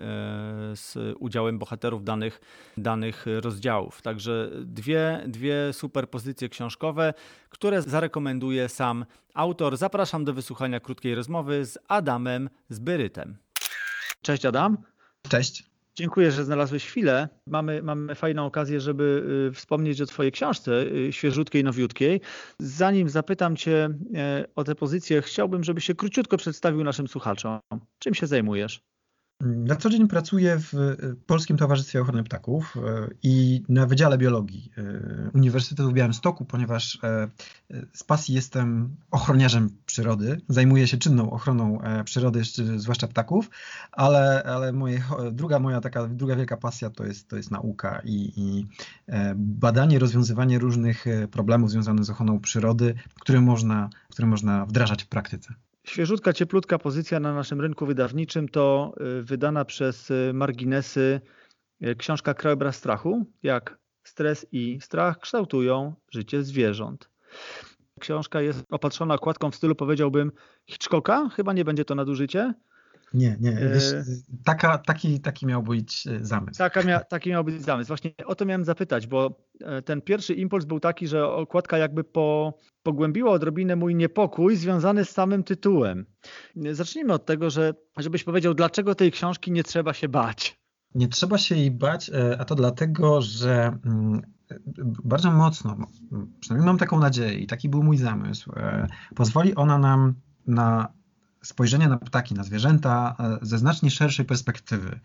e, z udziałem bohaterów danych, danych rozdziałów. Także dwie, dwie super pozycje książkowe, które zarekomenduje sam autor. Zapraszam do wysłuchania krótkiej rozmowy z Adamem Zbyrytem. Cześć Adam. Cześć. Dziękuję, że znalazłeś chwilę. Mamy, mamy fajną okazję, żeby y, wspomnieć o Twojej książce, y, świeżutkiej, nowiutkiej. Zanim zapytam Cię e, o tę pozycję, chciałbym, żebyś się króciutko przedstawił naszym słuchaczom. Czym się zajmujesz? Na co dzień pracuję w Polskim Towarzystwie Ochrony Ptaków e, i na Wydziale Biologii e, Uniwersytetu w Białymstoku, ponieważ e, z pasji jestem ochroniarzem przyrody. Zajmuję się czynną ochroną przyrody, zwłaszcza ptaków, ale, ale moje, druga moja taka druga wielka pasja to jest, to jest nauka i, i badanie, rozwiązywanie różnych problemów związanych z ochroną przyrody, które można, które można wdrażać w praktyce. Świeżutka, cieplutka pozycja na naszym rynku wydawniczym to y, wydana przez y, marginesy y, książka Krajobraz strachu, jak stres i strach kształtują życie zwierząt. Książka jest opatrzona okładką w stylu, powiedziałbym, Hitchcocka. Chyba nie będzie to nadużycie. Nie, nie. Wiesz, e, taka, taki, taki miał być e, zamysł. Taka mia, taki miał być zamysł. Właśnie o to miałem zapytać, bo e, ten pierwszy impuls był taki, że okładka jakby po, pogłębiła odrobinę mój niepokój związany z samym tytułem. Zacznijmy od tego, że żebyś powiedział, dlaczego tej książki nie trzeba się bać. Nie trzeba się jej bać, a to dlatego, że mm, bardzo mocno, przynajmniej mam taką nadzieję i taki był mój zamysł, pozwoli ona nam na spojrzenie na ptaki, na zwierzęta e, ze znacznie szerszej perspektywy.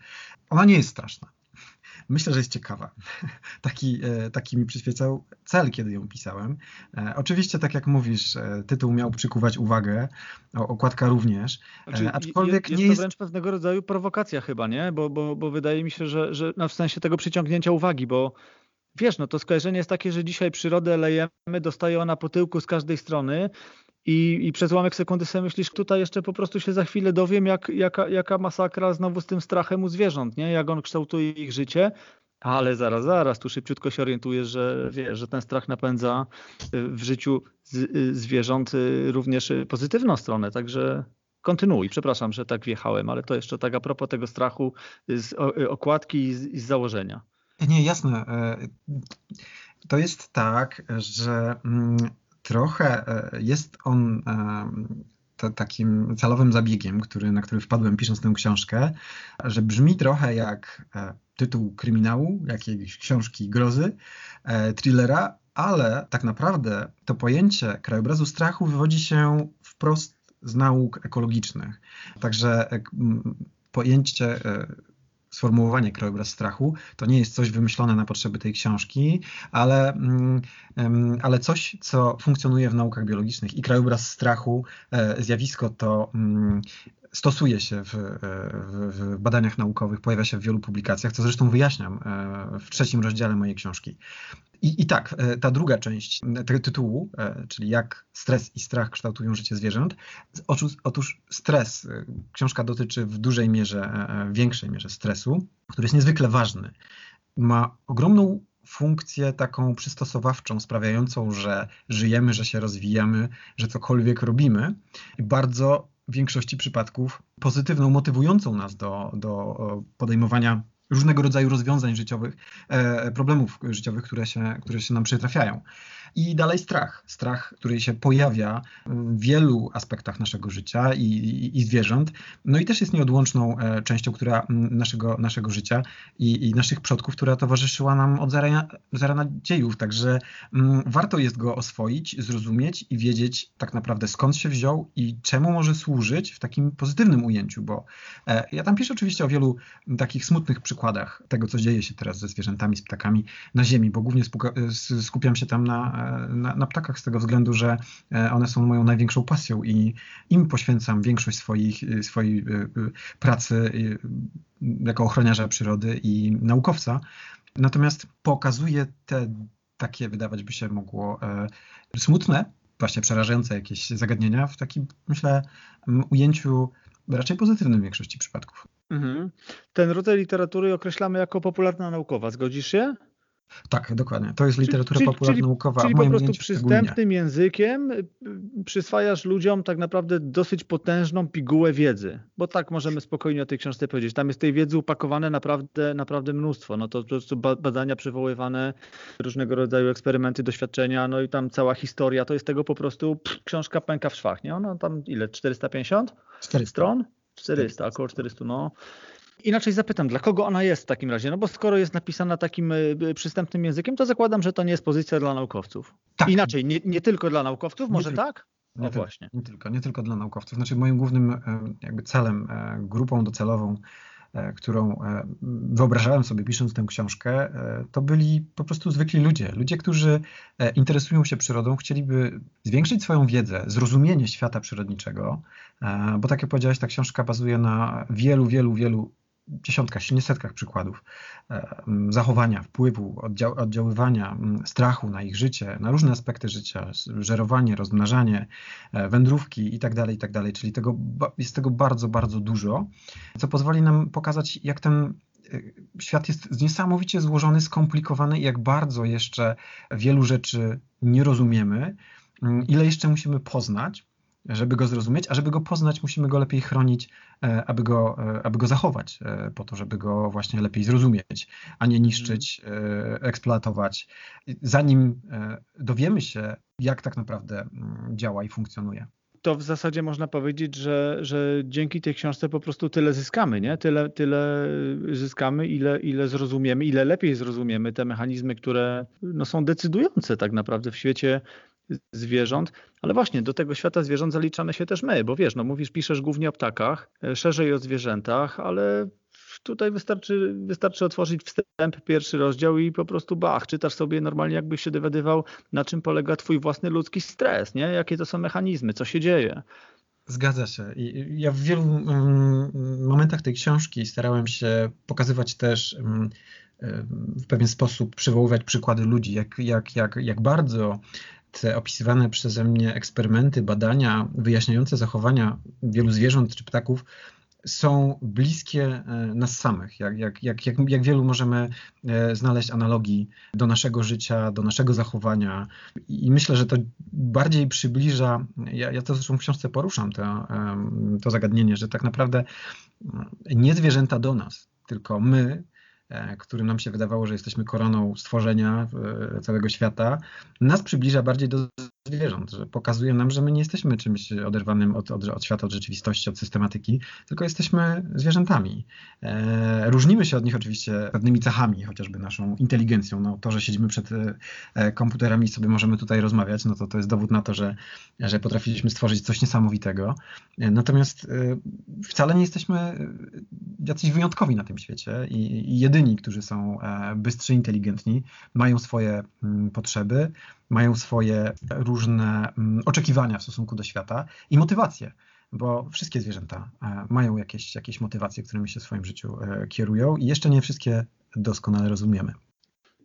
Ona nie jest straszna. Myślę, że jest ciekawa. <laughs> Taki, e, taki mi przyświecał cel, kiedy ją pisałem. E, oczywiście, tak jak mówisz, tytuł miał przykuwać uwagę, okładka również. Znaczy, aczkolwiek jest, nie jest to wręcz pewnego rodzaju prowokacja chyba, nie? Bo, bo, bo wydaje mi się, że, że no w sensie tego przyciągnięcia uwagi, bo wiesz, no to skojarzenie jest takie, że dzisiaj przyrodę lejemy, dostaje ona po tyłku z każdej strony i, i przez ułamek sekundy sobie myślisz, tutaj jeszcze po prostu się za chwilę dowiem, jak, jaka, jaka masakra znowu z tym strachem u zwierząt, nie? jak on kształtuje ich życie, ale zaraz, zaraz, tu szybciutko się orientujesz, że wiesz, że ten strach napędza y, w życiu y, zwierząt y, również pozytywną stronę, także kontynuuj. Przepraszam, że tak wjechałem, ale to jeszcze tak a propos tego strachu z okładki i z, i z założenia. Nie, jasne. E, to jest tak, że mm, trochę e, jest on e, takim celowym zabiegiem, który, na który wpadłem pisząc tę książkę, że brzmi trochę jak e, tytuł kryminału, jakiejś książki grozy, thrillera, ale tak naprawdę to pojęcie krajobrazu strachu wywodzi się wprost z nauk ekologicznych. Także pojęcie sformułowanie krajobraz strachu. To nie jest coś wymyślone na potrzeby tej książki, ale, mm, ale coś, co funkcjonuje w naukach biologicznych. I krajobraz strachu, e, zjawisko to mm, stosuje się w, w, badaniach naukowych, pojawia się w wielu publikacjach, co zresztą wyjaśniam e, w trzecim rozdziale mojej książki. I, I tak, e, ta druga część tego tytułu, e, czyli jak stres i strach kształtują życie zwierząt. Otóż, otóż stres, książka dotyczy w dużej mierze, większej mierze stresu, który jest niezwykle ważny. Ma ogromną funkcję taką przystosowawczą, sprawiającą, że żyjemy, że się rozwijamy, że cokolwiek robimy. I bardzo w większości przypadków pozytywną, motywującą nas do, do podejmowania różnego rodzaju rozwiązań życiowych, e, problemów życiowych, które się, które się nam przytrafiają. I dalej strach. Strach, który się pojawia w wielu aspektach naszego życia i, i, i zwierząt. No i też jest nieodłączną e, częścią która, naszego, naszego życia i, i naszych przodków, która towarzyszyła nam od zarania, zarana dziejów. Także m, warto jest go oswoić, zrozumieć i wiedzieć tak naprawdę skąd się wziął i czemu może służyć w takim pozytywnym ujęciu, bo e, ja tam piszę oczywiście o wielu takich smutnych przykładach tego, co dzieje się teraz ze zwierzętami, z ptakami na ziemi, bo głównie skupiam się tam na na, na, ptakach z tego względu, że e, one są moją największą pasją i im poświęcam większość swoich, e, swojej e, pracy jako ochroniarza przyrody i naukowca. Natomiast pokazuje te takie, wydawać by się mogło, smutne, właśnie przerażające jakieś zagadnienia w takim, myślę, ujęciu raczej pozytywnym w większości przypadków. Mhm. Ten rodzaj literatury określamy jako popularna naukowa. Zgodzisz się? Tak, dokładnie. To jest literatura czyli, popularno-naukowa. Czyli, czyli po prostu przystępnym językiem y, przyswajasz ludziom tak naprawdę dosyć potężną pigułę wiedzy, bo tak możemy spokojnie o tej książce powiedzieć. Tam jest tej wiedzy upakowane naprawdę, naprawdę mnóstwo. No to po prostu badania przywoływane, różnego rodzaju eksperymenty, doświadczenia, no i tam cała historia, to jest tego po prostu pff, książka pęka w szwach, nie? Ona tam ile? 450 400. stron? 400, 400. około 400, no. Inaczej zapytam, dla kogo ona jest w takim razie? No bo skoro jest napisana takim e, przystępnym językiem, to zakładam, że to nie jest pozycja dla naukowców. Tak. Inaczej, nie, nie tylko dla naukowców, może nie tak? Nie, no właśnie. nie tylko, nie tylko dla naukowców. Znaczy moim głównym e, jakby celem, e, grupą docelową którą wyobrażałem sobie pisząc tę książkę, to byli po prostu zwykli ludzie. Ludzie, którzy interesują się przyrodą, chcieliby zwiększyć swoją wiedzę, zrozumienie świata przyrodniczego, bo tak jak powiedziałeś, ta książka bazuje na wielu, wielu, wielu dziesiątkach, setkach przykładów e, zachowania, wpływu, oddział, oddziaływania strachu na ich życie, na różne aspekty życia, żerowanie, rozmnażanie, e, wędrówki itd., tak itd. Tak Czyli tego, jest tego bardzo, bardzo dużo, co pozwoli nam pokazać, jak ten e, świat jest niesamowicie złożony, skomplikowany i jak bardzo jeszcze wielu rzeczy nie rozumiemy, ile jeszcze musimy poznać żeby go zrozumieć, a żeby go poznać, musimy go lepiej chronić, e, aby go, e, aby go zachować, e, po to, żeby go właśnie lepiej zrozumieć, a nie niszczyć, eksploatować, zanim dowiemy się, jak tak naprawdę mm, działa i funkcjonuje to w zasadzie można powiedzieć, że, że dzięki tej książce po prostu tyle zyskamy, nie? Tyle, tyle zyskamy, ile, ile zrozumiemy, ile lepiej zrozumiemy te mechanizmy, które no, są decydujące tak naprawdę w świecie zwierząt, ale właśnie do tego świata zwierząt zaliczamy się też my, bo wiesz, no mówisz, piszesz głównie o ptakach, e, szerzej o zwierzętach, ale tutaj wystarczy, wystarczy otworzyć wstęp, pierwszy rozdział i po prostu bach, czytasz sobie normalnie jakbyś się dowiadywał, na czym polega twój własny ludzki stres, nie? Jakie to są mechanizmy, co się dzieje. Zgadza się. Ja w wielu mm, momentach tej książki starałem się pokazywać też mm, w pewien sposób przywoływać przykłady ludzi, jak, jak, jak, jak bardzo te opisywane przeze mnie eksperymenty, badania wyjaśniające zachowania wielu zwierząt czy ptaków są bliskie e, nas samych. Jak, jak, jak, jak, jak wielu możemy e, znaleźć analogii do naszego życia, do naszego zachowania. I myślę, że to bardziej przybliża, ja, ja to zresztą w książce poruszam, to, to zagadnienie, że tak naprawdę nie zwierzęta do nas, tylko my którym nam się wydawało, że jesteśmy koroną stworzenia e, całego świata, nas przybliża bardziej do zwierząt, że pokazuje nam, że my nie jesteśmy czymś oderwanym od, od, od świata, od rzeczywistości, od systematyki, tylko jesteśmy zwierzętami. E, różnimy się od nich oczywiście pewnymi cechami, chociażby naszą inteligencją. No, to, że siedzimy przed e, komputerami i sobie możemy tutaj rozmawiać, no to to jest dowód na to, że, że potrafiliśmy stworzyć coś niesamowitego. E, natomiast e, wcale nie jesteśmy jacyś wyjątkowi na tym świecie i, i jedyni, którzy są e, bystrzy, inteligentni, mają swoje m, mm, potrzeby, mają swoje różne mm, oczekiwania w stosunku do świata i motywacje bo wszystkie zwierzęta e, mają jakieś, jakieś motywacje, którymi się w swoim życiu e, kierują i jeszcze nie wszystkie doskonale rozumiemy.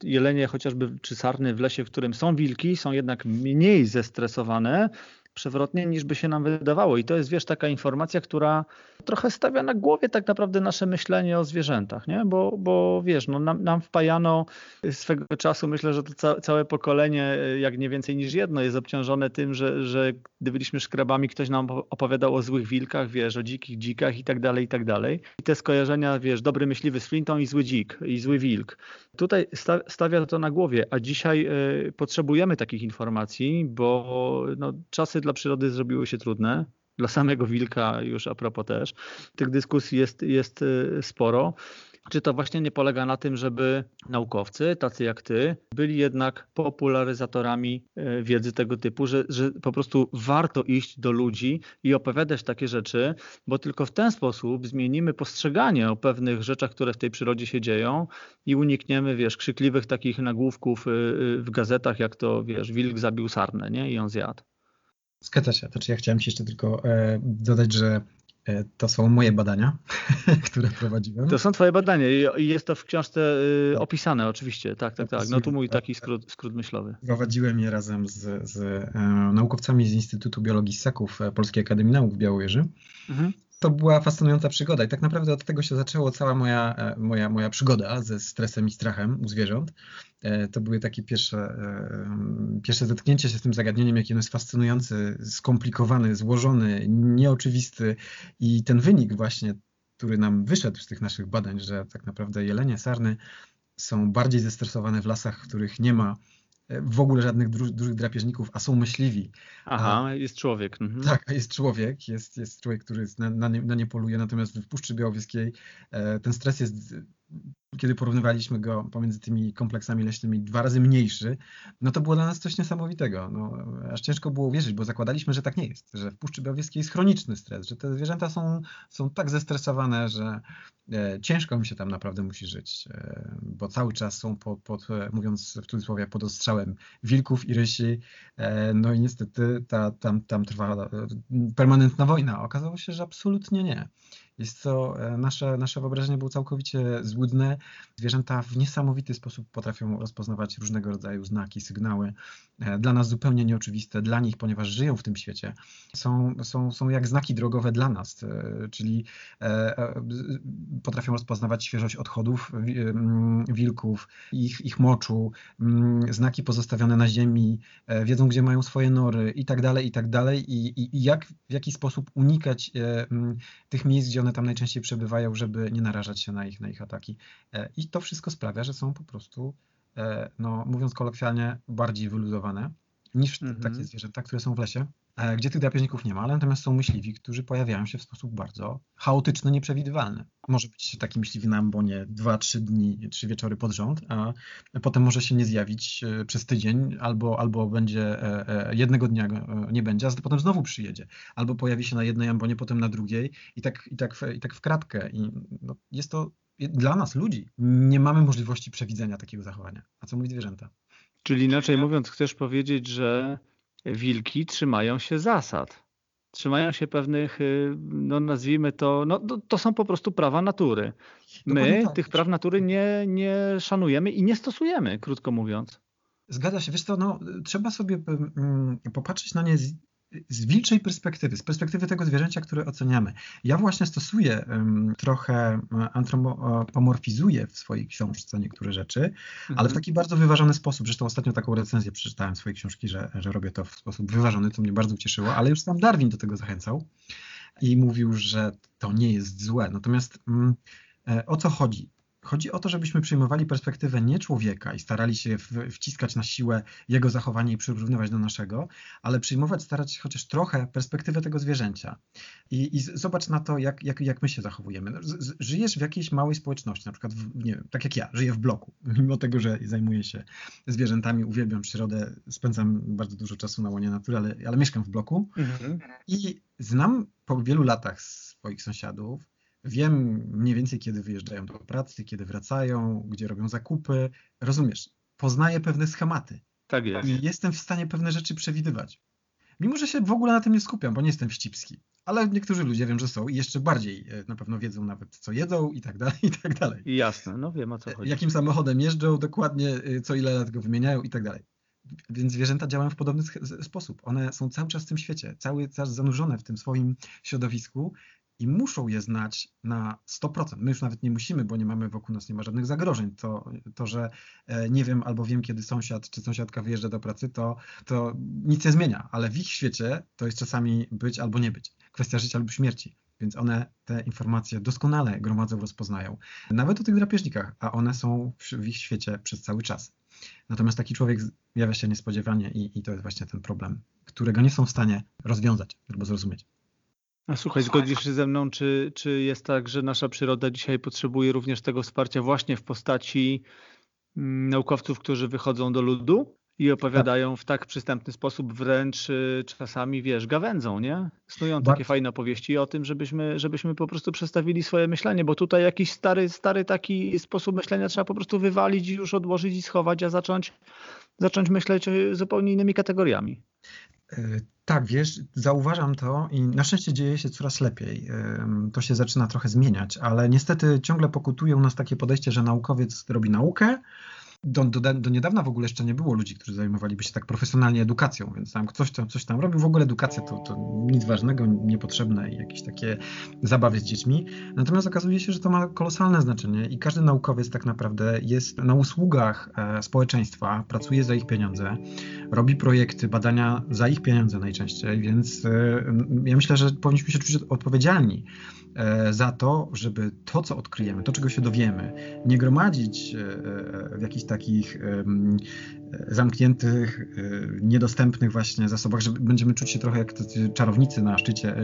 Jelenie chociażby czy sarny w lesie, w którym są wilki, są jednak mniej zestresowane, przewrotnie niż by się nam wydawało. I to jest, wiesz, taka informacja, która trochę stawia na głowie tak naprawdę nasze myślenie o zwierzętach, nie? Bo, bo wiesz, no nam, nam wpajano swego czasu, myślę, że to ca całe pokolenie, jak nie więcej niż jedno, jest obciążone tym, że, że gdy byliśmy szkrabami, ktoś nam opowiadał o złych wilkach, wiesz, o dzikich dzikach i tak dalej, i tak dalej. I te skojarzenia, wiesz, dobry myśliwy z flintą i zły dzik, i zły wilk. Tutaj sta stawia to na głowie, a dzisiaj y, potrzebujemy takich informacji, bo no, czasy dla przyrody zrobiły się trudne dla samego wilka już a propos też. Tych dyskusji jest, jest y, sporo. Czy to właśnie nie polega na tym, żeby naukowcy, tacy jak ty, byli jednak popularyzatorami y, wiedzy tego typu, że, że po prostu warto iść do ludzi i opowiadać takie rzeczy, bo tylko w ten sposób zmienimy postrzeganie o pewnych rzeczach, które w tej przyrodzie się dzieją i unikniemy, wiesz, krzykliwych takich nagłówków y, w gazetach, jak to, wiesz, wilk zabił sarnę, nie? I on zjadł. Zgadza się. To czy ja chciałem ci jeszcze tylko e, dodać, że e, to są moje badania, <laughs> które prowadziłem. To są twoje badania i jest to w książce y, opisane oczywiście. Tak, tak, tak. No tu mój taki skrót, skrót myślowy. Prowadziłem je razem z, z e, naukowcami z Instytutu Biologii Sseków Polskiej Akademii Nauk w Białowieży. Mhm to była fascynująca przygoda i tak naprawdę od tego się zaczęła cała moja, e, moja, moja przygoda ze stresem i strachem u zwierząt. E, to były takie pierwsze, e, pierwsze zetknięcie się z tym zagadnieniem, jaki on jest fascynujący, skomplikowany, złożony, nieoczywisty i ten wynik właśnie, który nam wyszedł z tych naszych badań, że tak naprawdę jelenie, sarny są bardziej zestresowane w lasach, w których nie ma w ogóle żadnych dużych drapieżników, a są myśliwi. Aha, a, jest człowiek. Mhm. Tak, a jest człowiek, jest, jest człowiek, który na, na, nie, na nie poluje, natomiast w Puszczy Białowieskiej e, ten stres jest kiedy porównywaliśmy go pomiędzy tymi kompleksami leśnymi dwa razy mniejszy, no to było dla nas coś niesamowitego. No, aż ciężko było uwierzyć, bo zakładaliśmy, że tak nie jest, że w Puszczy Białowieskiej jest chroniczny stres, że te zwierzęta są, są tak zestresowane, że e, ciężko mi się tam naprawdę musi żyć, e, bo cały czas są pod, pod mówiąc w cudzysłowie, pod ostrzałem wilków i rysi, e, no i niestety ta, tam, tam trwa e, permanentna wojna. Okazało się, że absolutnie nie. Jest to, e, nasze, nasze wyobrażenie było całkowicie złudne. Zwierzęta w niesamowity sposób potrafią rozpoznawać różnego rodzaju znaki, sygnały, e, dla nas zupełnie nieoczywiste, dla nich, ponieważ żyją w tym świecie, są, są, są jak znaki drogowe dla nas, e, czyli potrafią rozpoznawać świeżość odchodów wilków, ich, ich moczu, znaki pozostawione na ziemi, wiedzą, gdzie mają swoje nory i tak dalej, i tak dalej, i, i jak, w jaki sposób unikać tych miejsc, gdzie one one tam najczęściej przebywają, żeby nie narażać się na ich, na ich ataki. E, I to wszystko sprawia, że są po prostu, e, no, mówiąc kolokwialnie, bardziej wyluzowane niż mhm. takie zwierzęta, które są w lesie, gdzie tych drapieżników nie ma, ale natomiast są myśliwi, którzy pojawiają się w sposób bardzo chaotyczny, nieprzewidywalny. Może być taki myśliwy na ambonie dwa, trzy dni, trzy wieczory pod rząd, a potem może się nie zjawić przez tydzień, albo, albo będzie jednego dnia nie będzie, a potem znowu przyjedzie, albo pojawi się na jednej ambonie, potem na drugiej i tak, i tak, i tak w kratkę. I no, jest to dla nas, ludzi, nie mamy możliwości przewidzenia takiego zachowania. A co mówić zwierzęta? Czyli inaczej mówiąc, chcesz powiedzieć, że wilki trzymają się zasad. Trzymają się pewnych, y, no nazwijmy to, no to są po prostu prawa natury. My tak. tych praw natury nie, nie szanujemy i nie stosujemy, krótko mówiąc. Zgadza się. Wiesz co, no, trzeba sobie mm, popatrzeć na nie z z wilczej perspektywy, z perspektywy tego zwierzęcia, które oceniamy. Ja właśnie stosuję trochę, antropomorfizuję w swojej książce niektóre rzeczy, mhm. ale w mhm. taki bardzo wyważony sposób. Zresztą ostatnio taką recenzję przeczytałem swojej książki, że, że robię to w sposób wyważony, co mnie bardzo ucieszyło, ale już sam Darwin do tego zachęcał i mówił, że to nie jest złe. Natomiast um, o co chodzi? Chodzi o to, żebyśmy przyjmowali perspektywę nie człowieka i starali się wciskać na siłę jego zachowanie i przyrównywać do naszego, ale przyjmować, starać się chociaż trochę perspektywę tego zwierzęcia. I, i zobacz na to, jak, jak, jak my się zachowujemy. No, z, żyjesz w jakiejś małej społeczności, na przykład, w, nie wiem, tak jak ja, żyję w bloku, <laughs> mimo tego, że zajmuję się zwierzętami, uwielbiam przyrodę, spędzam bardzo dużo czasu na łonie natury, ale, ale mieszkam w bloku mhm. i znam po wielu latach swoich sąsiadów, Wiem mniej więcej, kiedy wyjeżdżają do pracy, kiedy wracają, gdzie robią zakupy. Rozumiesz? Poznaję pewne schematy. Tak jest. I jestem w stanie pewne rzeczy przewidywać. Mimo, że się w ogóle na tym nie skupiam, bo nie jestem wścibski. Ale niektórzy ludzie wiem, że są i jeszcze bardziej e, na pewno wiedzą nawet, co jedzą i tak dalej, i tak dalej. Jasne, no wiem o co chodzi. Jakim samochodem jeżdżą, dokładnie e, co ile lat go wymieniają i tak dalej. Więc zwierzęta działają w podobny sposób. One są cały czas w tym świecie, cały czas zanurzone w tym swoim środowisku i muszą je znać na 100%. My już nawet nie musimy, bo nie mamy wokół nas, nie ma żadnych zagrożeń. To, to że e, nie wiem albo wiem, kiedy sąsiad czy sąsiadka wyjeżdża do pracy, to, to nic nie zmienia, ale w ich świecie to jest czasami być albo nie być. Kwestia życia albo śmierci. Więc one te informacje doskonale gromadzą, rozpoznają. Nawet o tych drapieżnikach, a one są w ich świecie przez cały czas. Natomiast taki człowiek zjawia się niespodziewanie i, i to jest właśnie ten problem, którego nie są w stanie rozwiązać albo zrozumieć. A słuchaj, zgodzisz się ze mną, czy, czy jest tak, że nasza przyroda dzisiaj potrzebuje również tego wsparcia właśnie w postaci mm, naukowców, którzy wychodzą do ludu i opowiadają w tak przystępny sposób, wręcz y, czasami, wiesz, gawędzą, nie? Snują takie fajne opowieści o tym, żebyśmy, żebyśmy po prostu przestawili swoje myślenie, bo tutaj jakiś stary, stary taki sposób myślenia trzeba po prostu wywalić i już odłożyć i schować, a zacząć, zacząć myśleć zupełnie innymi kategoriami. Y, tak, wiesz, zauważam to i na szczęście dzieje się coraz lepiej. To się zaczyna trochę zmieniać, ale niestety ciągle pokutuje u nas takie podejście, że naukowiec robi naukę, do, do, do, niedawna w ogóle jeszcze nie było ludzi, którzy zajmowaliby się tak profesjonalnie edukacją, więc tam ktoś tam coś tam robił. W ogóle edukacja to, to nic ważnego, niepotrzebne i jakieś takie zabawy z dziećmi. Natomiast okazuje się, że to ma kolosalne znaczenie i każdy naukowiec tak naprawdę jest na usługach e, społeczeństwa, pracuje za ich pieniądze, robi projekty, badania za ich pieniądze najczęściej, więc e, ja myślę, że powinniśmy się czuć odpowiedzialni za to, żeby to, co odkryjemy, to, czego się dowiemy, nie gromadzić e, e, w jakichś takich zamkniętych, niedostępnych właśnie zasobach, że będziemy czuć się trochę jak czarownicy na szczycie,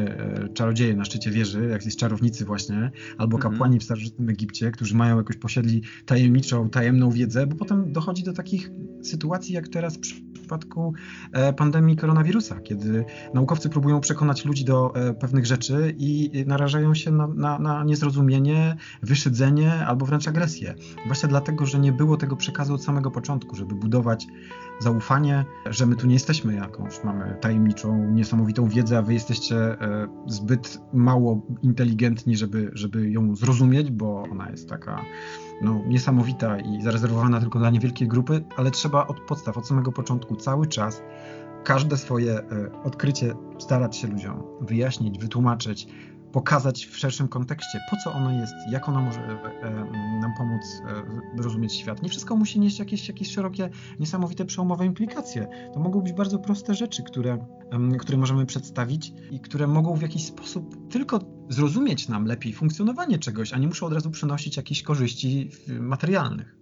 czarodzieje na szczycie wieży, jak jest czarownicy właśnie, albo mhm. kapłani w starożytnym Egipcie, którzy mają jakoś posiedli tajemniczą, tajemną wiedzę, bo potem dochodzi do takich sytuacji jak teraz przy przypadku e, pandemii koronawirusa, kiedy naukowcy próbują przekonać ludzi do e, pewnych rzeczy i narażają się na, na, na niezrozumienie, wyszydzenie albo wręcz agresję. Właśnie dlatego, że nie było tego przekazu od samego początku, żeby budować zaufanie, że my tu nie jesteśmy jakąś, mamy tajemniczą, niesamowitą wiedzę, a wy jesteście e, zbyt mało inteligentni, żeby, żeby ją zrozumieć, bo ona jest taka no, niesamowita i zarezerwowana tylko dla niewielkiej grupy, ale trzeba od podstaw, od samego początku cały czas każde swoje e, odkrycie starać się ludziom wyjaśnić, wytłumaczyć, pokazać w szerszym kontekście, po co ono jest, jak ono może e, e, nam pomóc rozumieć świat. Nie wszystko musi nieść jakieś, jakieś szerokie, niesamowite, przełomowe implikacje. To mogą być bardzo proste rzeczy, które, które możemy przedstawić i które mogą w jakiś sposób tylko zrozumieć nam lepiej funkcjonowanie czegoś, a nie muszą od razu przynosić jakichś korzyści materialnych.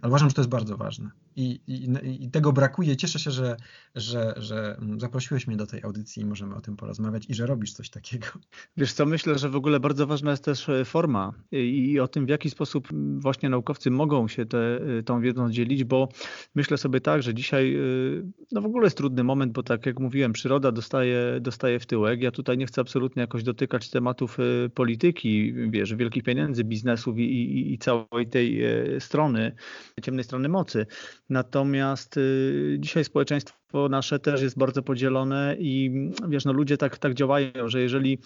Ale uważam, że to jest bardzo ważne i, i, tego brakuje. Cieszę się, że, że, że zaprosiłeś mnie do tej audycji i możemy o tym porozmawiać i że robisz coś takiego. Wiesz co, myślę, że w ogóle bardzo ważna jest też e, forma i o tym, w jaki sposób właśnie naukowcy mogą się te, e, tą wiedzą dzielić, bo myślę sobie tak, że dzisiaj e, no w ogóle jest trudny moment, bo tak jak mówiłem, przyroda dostaje, dostaje w tyłek. Ja tutaj nie chcę absolutnie jakoś dotykać tematów polityki, wiesz, wielkich pieniędzy, biznesów i, i, i całej tej strony, ciemnej strony mocy. Natomiast y, dzisiaj społeczeństwo nasze też jest bardzo podzielone i wiesz, no ludzie tak, tak działają, że jeżeli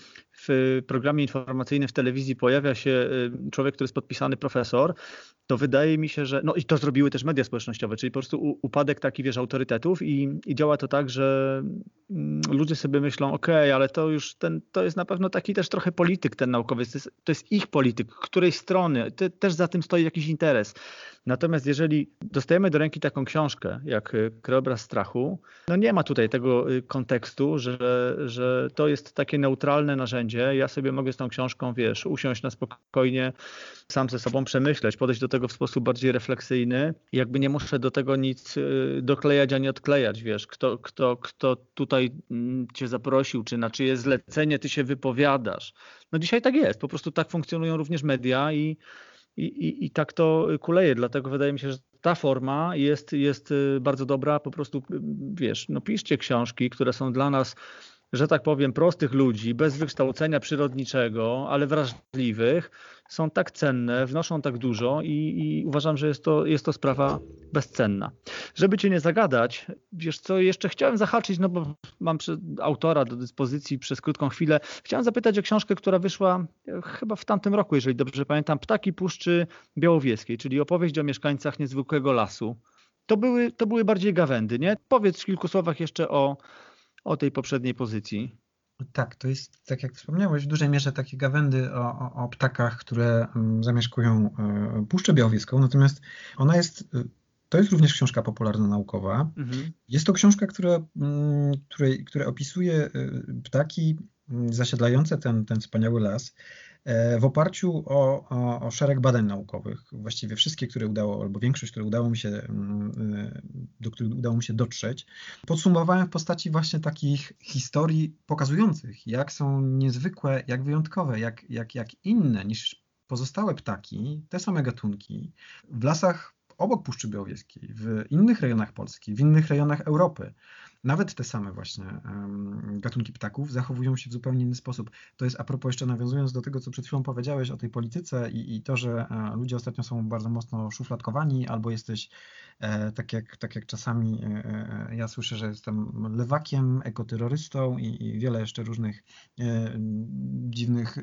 w programie informacyjnym w telewizji pojawia się y, człowiek, który jest podpisany profesor, to wydaje mi się, że no i to zrobiły też media społecznościowe, czyli po prostu upadek taki, wiesz, autorytetów i, i działa to tak, że mm, ludzie sobie myślą, ok, ale to już ten, to jest na pewno taki też trochę polityk ten naukowiec, to jest, to jest ich polityk, której strony, te, też za tym stoi jakiś interes. Natomiast jeżeli dostajemy do ręki taką książkę jak y, Krajobraz Strachu, no nie ma tutaj tego y, kontekstu, że, że to jest takie neutralne narzędzie. Ja sobie mogę z tą książką, wiesz, usiąść na spokojnie, sam ze sobą przemyśleć, podejść do tego w sposób bardziej refleksyjny. Jakby nie muszę do tego nic y, doklejać ani odklejać, wiesz, kto, kto, kto tutaj mm, cię zaprosił, czy na czyje zlecenie ty się wypowiadasz. No dzisiaj tak jest, po prostu tak funkcjonują również media i i, i, i tak to kuleje. Dlatego wydaje mi się, że ta forma jest, jest y, bardzo dobra. Po prostu, y, wiesz, no piszcie książki, które są dla nas że tak powiem, prostych ludzi, bez wykształcenia przyrodniczego, ale wrażliwych, są tak cenne, wnoszą tak dużo i, i, uważam, że jest to, jest to sprawa bezcenna. Żeby cię nie zagadać, wiesz co, jeszcze chciałem zahaczyć, no bo mam autora do dyspozycji przez krótką chwilę. Chciałem zapytać o książkę, która wyszła e, chyba w tamtym roku, jeżeli dobrze pamiętam, Ptaki Puszczy Białowieskiej, czyli opowieść o mieszkańcach niezwykłego lasu. To były, to były bardziej gawędy, nie? Powiedz w kilku słowach jeszcze o, o tej poprzedniej pozycji. Tak, to jest, tak jak wspomniałeś, w dużej mierze takie gawędy o, o, o ptakach, które mm, zamieszkują e, Puszczę Białowieską, natomiast ona jest, e, to jest również książka popularno-naukowa. Mhm. Jest to książka, która, mm, której, która opisuje e, ptaki mm, zasiedlające ten, ten wspaniały las w oparciu o, o, o, szereg badań naukowych, właściwie wszystkie, które udało, albo większość, które udało mi się, mm, e, do których udało mi się dotrzeć, podsumowałem w postaci właśnie takich historii pokazujących, jak są niezwykłe, jak wyjątkowe, jak, jak, jak inne niż pozostałe ptaki, te same gatunki, w lasach obok Puszczy Białowieskiej, w innych rejonach Polski, w innych rejonach Europy nawet te same właśnie gatunki ptaków zachowują się w zupełnie inny sposób. To jest a propos jeszcze nawiązując do tego, co przed chwilą powiedziałeś o tej polityce i, i to, że e, ludzie ostatnio są bardzo mocno szufladkowani, albo jesteś e, tak jak, tak jak czasami e, ja słyszę, że jestem lewakiem, ekoterrorystą i, i wiele jeszcze różnych dziwnych,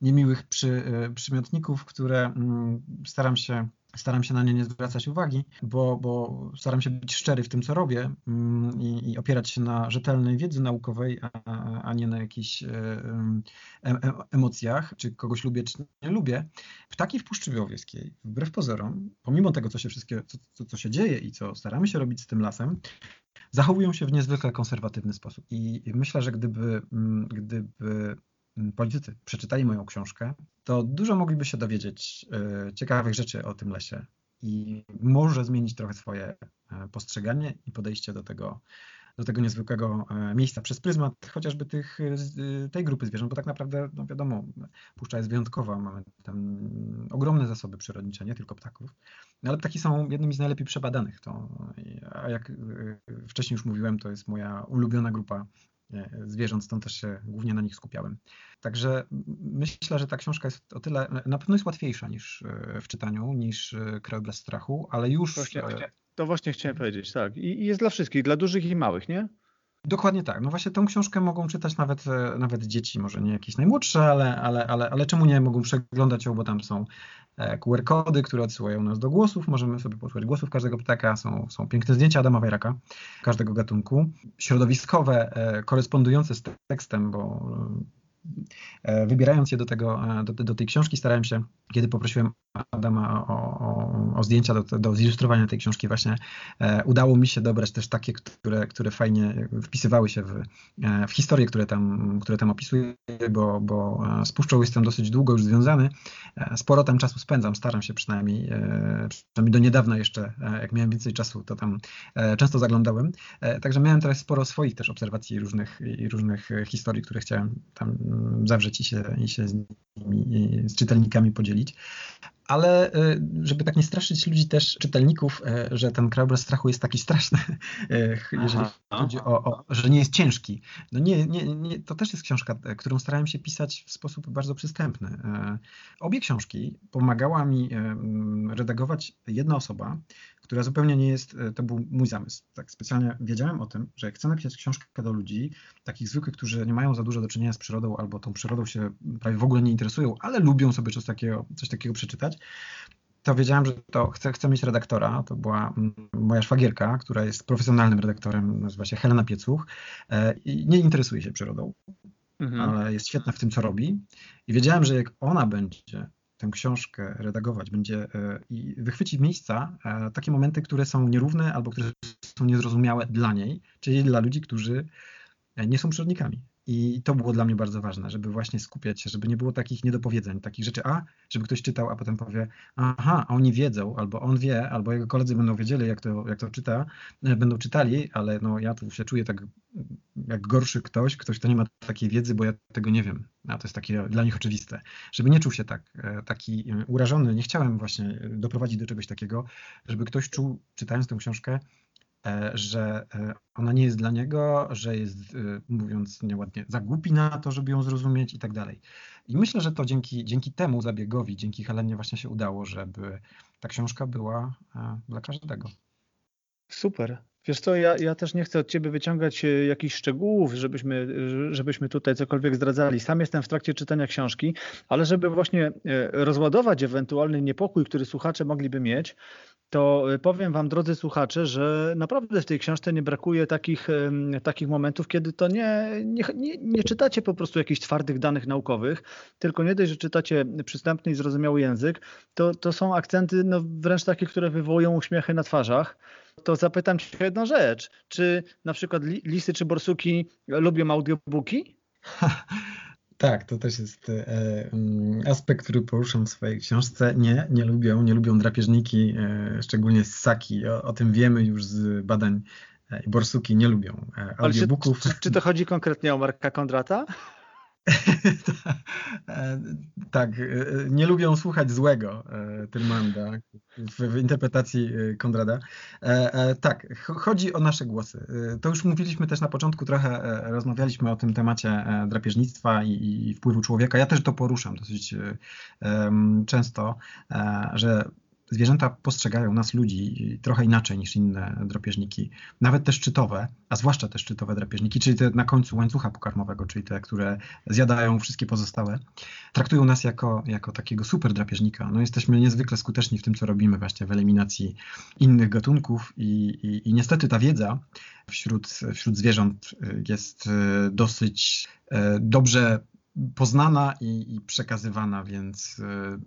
niemiłych przy, przymiotników, które mm, staram się staram się na nie nie zwracać uwagi, bo, bo staram się być szczery w tym, co robię mm, i, i opierać się na rzetelnej wiedzy naukowej, a, a nie na jakichś e, emocjach, czy kogoś lubię, czy nie lubię. Ptaki w Puszczy Białowieskiej, wbrew pozorom, pomimo tego, co się wszystkie, co, co, co się dzieje i co staramy się robić z tym lasem, zachowują się w niezwykle konserwatywny sposób. I myślę, że gdyby, mm, gdyby politycy przeczytali moją książkę, to dużo mogliby się dowiedzieć ciekawych rzeczy o tym lesie. i może zmienić trochę swoje postrzeganie i podejście do tego, do tego niezwykłego e, miejsca przez pryzmat chociażby tych, e, tej grupy zwierząt, bo tak naprawdę, no wiadomo, puszcza jest wyjątkowa, mamy tam ogromne zasoby przyrodnicze, nie tylko ptaków, no ale ptaki są jednymi z najlepiej przebadanych, to, a jak e, wcześniej już mówiłem, to jest moja ulubiona grupa zwierząt, stąd też się głównie na nich skupiałem. Także myślę, że ta książka jest o tyle, na pewno jest łatwiejsza niż w czytaniu, niż Krajobraz Strachu, ale już... Właśnie, to właśnie chciałem powiedzieć, tak. I, jest dla wszystkich, dla dużych i małych, nie? Dokładnie tak. No właśnie tą książkę mogą czytać nawet, e, nawet dzieci, może nie jakieś najmłodsze, ale, ale, ale, ale czemu nie? Mogą przeglądać ją, bo tam są e, QR-kody, które odsyłają nas do głosów. Możemy sobie posłuchać głosów każdego ptaka. Są, są piękne zdjęcia Adama Wajraka, każdego gatunku. Środowiskowe, e, korespondujące z tekstem, bo wybierając je do, tego, do, do tej książki starałem się kiedy poprosiłem Adama o, o, o zdjęcia do, do, zilustrowania tej książki, właśnie e, udało mi się dobrać też takie, które, które fajnie wpisywały się w, e, w historie, które tam, które tam opisuję, bo, bo e, z Puszczą jestem dosyć długo już związany. E, sporo tam czasu spędzam, staram się przynajmniej, e, przynajmniej do niedawna jeszcze, e, jak miałem więcej czasu, to tam często zaglądałem. Także miałem teraz sporo swoich też obserwacji różnych, i różnych historii, które chciałem tam zawrzeć i się, i się z nimi, z czytelnikami podzielić. Ale y, żeby tak nie straszyć ludzi też, czytelników, y, że ten krajobraz strachu jest taki straszny, <laughs> y, jeżeli chodzi o, o, że nie jest ciężki. No nie, nie, nie, to też jest książka, którą starałem się pisać w sposób bardzo przystępny. Obie książki pomagała mi redagować jedna osoba, która zupełnie nie jest, e, to był mój zamysł. Tak specjalnie wiedziałem o tym, że jak chcę napisać książkę do ludzi, takich zwykłych, którzy nie mają za dużo do czynienia z przyrodą albo tą przyrodą się prawie w ogóle nie interesują, ale lubią sobie coś takiego, coś takiego przeczytać, to wiedziałem, że to chcę, chcę mieć redaktora. To była moja szwagierka, która jest profesjonalnym redaktorem, nazywa się Helena Piecuch e, i nie interesuje się przyrodą, mhm. ale jest świetna w tym, co robi. I wiedziałem, że jak ona będzie tę książkę redagować, będzie e, i wychwycić miejsca, e, takie momenty, które są nierówne albo które są niezrozumiałe dla niej, czyli dla ludzi, którzy e, nie są przyrodnikami. I to było dla mnie bardzo ważne, żeby właśnie skupiać się, żeby nie było takich niedopowiedzeń, takich rzeczy, a żeby ktoś czytał, a potem powie, aha, oni wiedzą, albo on wie, albo jego koledzy będą wiedzieli, jak to, jak to czyta, e, będą czytali, ale no ja tu się czuję tak jak gorszy ktoś, ktoś, kto nie ma takiej wiedzy, bo ja tego nie wiem. A to jest takie dla nich oczywiste. Żeby nie czuł się tak, e, taki e, urażony, nie chciałem właśnie doprowadzić do czegoś takiego, żeby ktoś czuł, czytając tę książkę, że e, ona nie jest dla niego, że jest, e, mówiąc nieładnie, za głupi na to, żeby ją zrozumieć i tak dalej. I myślę, że to dzięki, dzięki temu zabiegowi, dzięki Helenie właśnie się udało, żeby ta książka była dla każdego. Super. Wiesz co, ja, ja też nie chcę od Ciebie wyciągać jakichś szczegółów, żebyśmy, żebyśmy tutaj cokolwiek zdradzali. Sam jestem w trakcie czytania książki, ale żeby właśnie rozładować ewentualny niepokój, który słuchacze mogliby mieć, to y, powiem Wam, drodzy słuchacze, że naprawdę w tej książce nie brakuje takich, takich momentów, kiedy to nie, nie, nie, nie czytacie po prostu jakichś twardych danych naukowych, tylko nie dość, że czytacie przystępny i zrozumiały język, to, to są akcenty no, wręcz takie, które wywołują uśmiechy na twarzach. To zapytam Cię jedną rzecz. Czy na przykład lisy czy borsuki lubią audiobooki? <laughs> Tak, to też jest e, mm, aspekt, który poruszam w swojej książce. Nie, nie lubią, nie lubią drapieżniki, e, szczególnie ssaki. O, o tym wiemy już z badań. E, borsuki nie lubią audiobooków. Czy, czy, czy to chodzi konkretnie o Marka Kondrata? <laughs> E, tak, e, nie lubią słuchać złego e, Tyrmanda w, w interpretacji Konrada. Tak, chodzi o nasze głosy. To już mówiliśmy też na początku, trochę rozmawialiśmy o tym temacie drapieżnictwa i, i wpływu człowieka. Ja też to poruszam dosyć często, że zwierzęta postrzegają nas ludzi trochę inaczej niż inne drapieżniki, nawet te szczytowe, a zwłaszcza te szczytowe drapieżniki, czyli te na końcu łańcucha pokarmowego, czyli te, które zjadają wszystkie pozostałe, traktują nas jako, jako takiego super drapieżnika. No, jesteśmy niezwykle skuteczni w tym, co robimy właśnie w eliminacji innych gatunków i, i, i niestety ta wiedza wśród, wśród zwierząt jest e, dosyć e, dobrze poznana i, i przekazywana, więc e,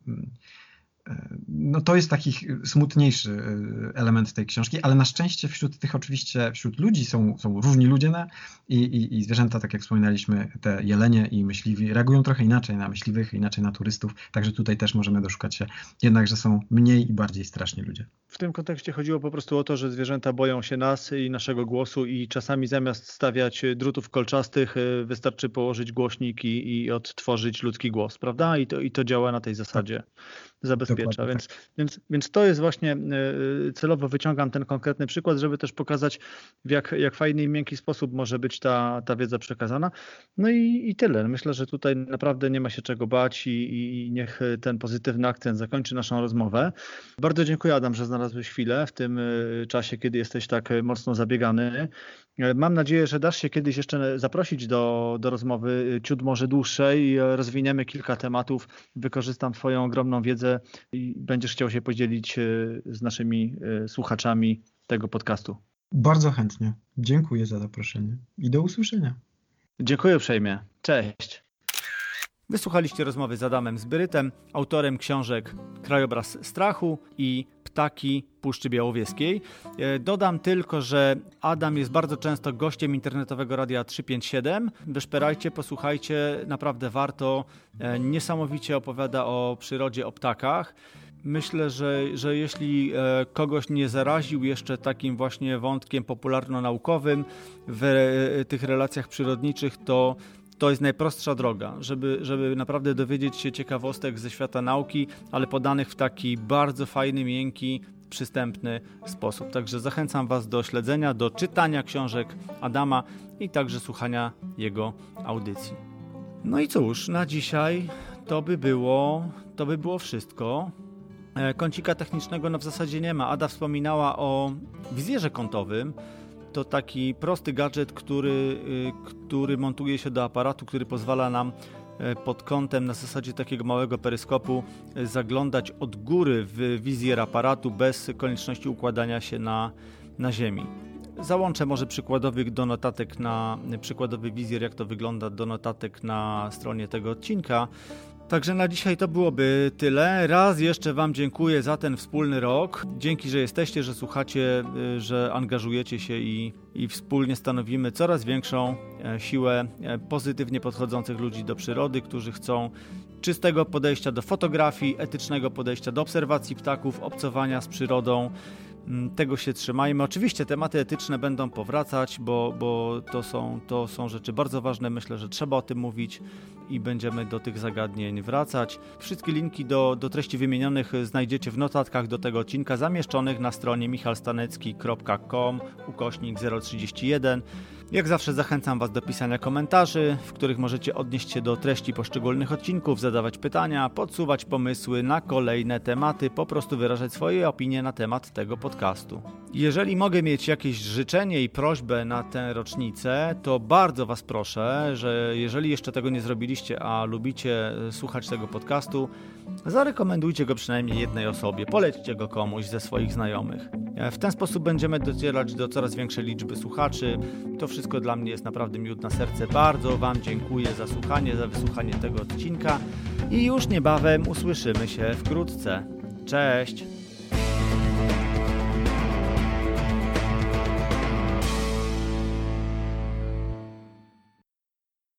no to jest taki smutniejszy element tej książki, ale na szczęście wśród tych oczywiście, wśród ludzi są, są różni ludzie na, i, i, i zwierzęta, tak jak wspominaliśmy, te jelenie i myśliwi reagują trochę inaczej na myśliwych, inaczej na turystów, także tutaj też możemy doszukać się jednak, że są mniej i bardziej straszni ludzie. W tym kontekście chodziło po prostu o to, że zwierzęta boją się nas i naszego głosu i czasami zamiast stawiać drutów kolczastych wystarczy położyć głośnik i, i odtworzyć ludzki głos, prawda? I to, i to działa na tej zasadzie zabezpiecza. Więc, tak. więc, więc to jest właśnie e, celowo wyciągam ten konkretny przykład, żeby też pokazać, w jak, jak fajny i miękki sposób może być ta, ta wiedza przekazana. No i, i tyle. Myślę, że tutaj naprawdę nie ma się czego bać i, i niech ten pozytywny akcent zakończy naszą rozmowę. Bardzo dziękuję Adam, że znalazłeś chwilę w tym e, czasie, kiedy jesteś tak mocno zabiegany. E, mam nadzieję, że dasz się kiedyś jeszcze zaprosić do, do rozmowy ciut może dłuższej. Rozwiniemy kilka tematów. Wykorzystam Twoją ogromną wiedzę i będziesz chciał się podzielić e, z naszymi e, słuchaczami tego podcastu. Bardzo chętnie. Dziękuję za zaproszenie i do usłyszenia. Dziękuję uprzejmie. Cześć. Wysłuchaliście rozmowy z Adamem Zbyrytem, autorem książek Krajobraz Strachu i Ptaki Puszczy Białowieskiej. E, dodam tylko, że Adam jest bardzo często gościem internetowego Radia 357. Wyszperajcie, posłuchajcie, naprawdę warto. E, niesamowicie opowiada o przyrodzie, o ptakach. Myślę, że, że jeśli e, kogoś nie zaraził jeszcze takim właśnie wątkiem popularno-naukowym w tych relacjach przyrodniczych, to to jest najprostsza droga, żeby, żeby naprawdę dowiedzieć się ciekawostek ze świata nauki, ale podanych w taki bardzo fajny, miękki, przystępny sposób. Także zachęcam Was do śledzenia, do czytania książek Adama i także słuchania jego audycji. No i cóż, na dzisiaj to by było, to by było wszystko. E, kącika technicznego no w zasadzie nie ma. Ada wspominała o wizjerze kątowym to taki prosty gadżet, który, y, który montuje się do aparatu, który pozwala nam e, pod kątem na zasadzie takiego małego peryskopu e, zaglądać od góry w wizjer aparatu bez konieczności układania się na, na ziemi. Załączę może przykładowy do notatek na przykładowy wizjer, jak to wygląda do notatek na stronie tego odcinka. Także na dzisiaj to byłoby tyle. Raz jeszcze Wam dziękuję za ten wspólny rok. Dzięki, że jesteście, że słuchacie, y, że angażujecie się i, i wspólnie stanowimy coraz większą e, siłę e, pozytywnie podchodzących ludzi do przyrody, którzy chcą czystego podejścia do fotografii, etycznego podejścia do obserwacji ptaków, obcowania z przyrodą. Mm, tego się trzymajmy. Oczywiście tematy etyczne będą powracać, bo, bo to, są, to są rzeczy bardzo ważne. Myślę, że trzeba o tym mówić i będziemy do tych zagadnień wracać. Wszystkie linki do, do treści wymienionych znajdziecie w notatkach do tego odcinka zamieszczonych na stronie michalstanecki.com ukośnik 031. Jak zawsze zachęcam Was do pisania komentarzy, w których możecie odnieść się do treści poszczególnych odcinków, zadawać pytania, podsuwać pomysły na kolejne tematy, po prostu wyrażać swoje opinie na temat tego podcastu. Jeżeli mogę mieć jakieś życzenie i prośbę na tę rocznicę, to bardzo Was proszę, że jeżeli jeszcze tego nie zrobiliście, a lubicie słuchać tego podcastu, zarekomendujcie go przynajmniej jednej osobie, polećcie go komuś ze swoich znajomych. W ten sposób będziemy docierać do coraz większej liczby słuchaczy. To wszystko dla mnie jest naprawdę miód na serce. Bardzo Wam dziękuję za słuchanie, za wysłuchanie tego odcinka i już niebawem usłyszymy się wkrótce. Cześć!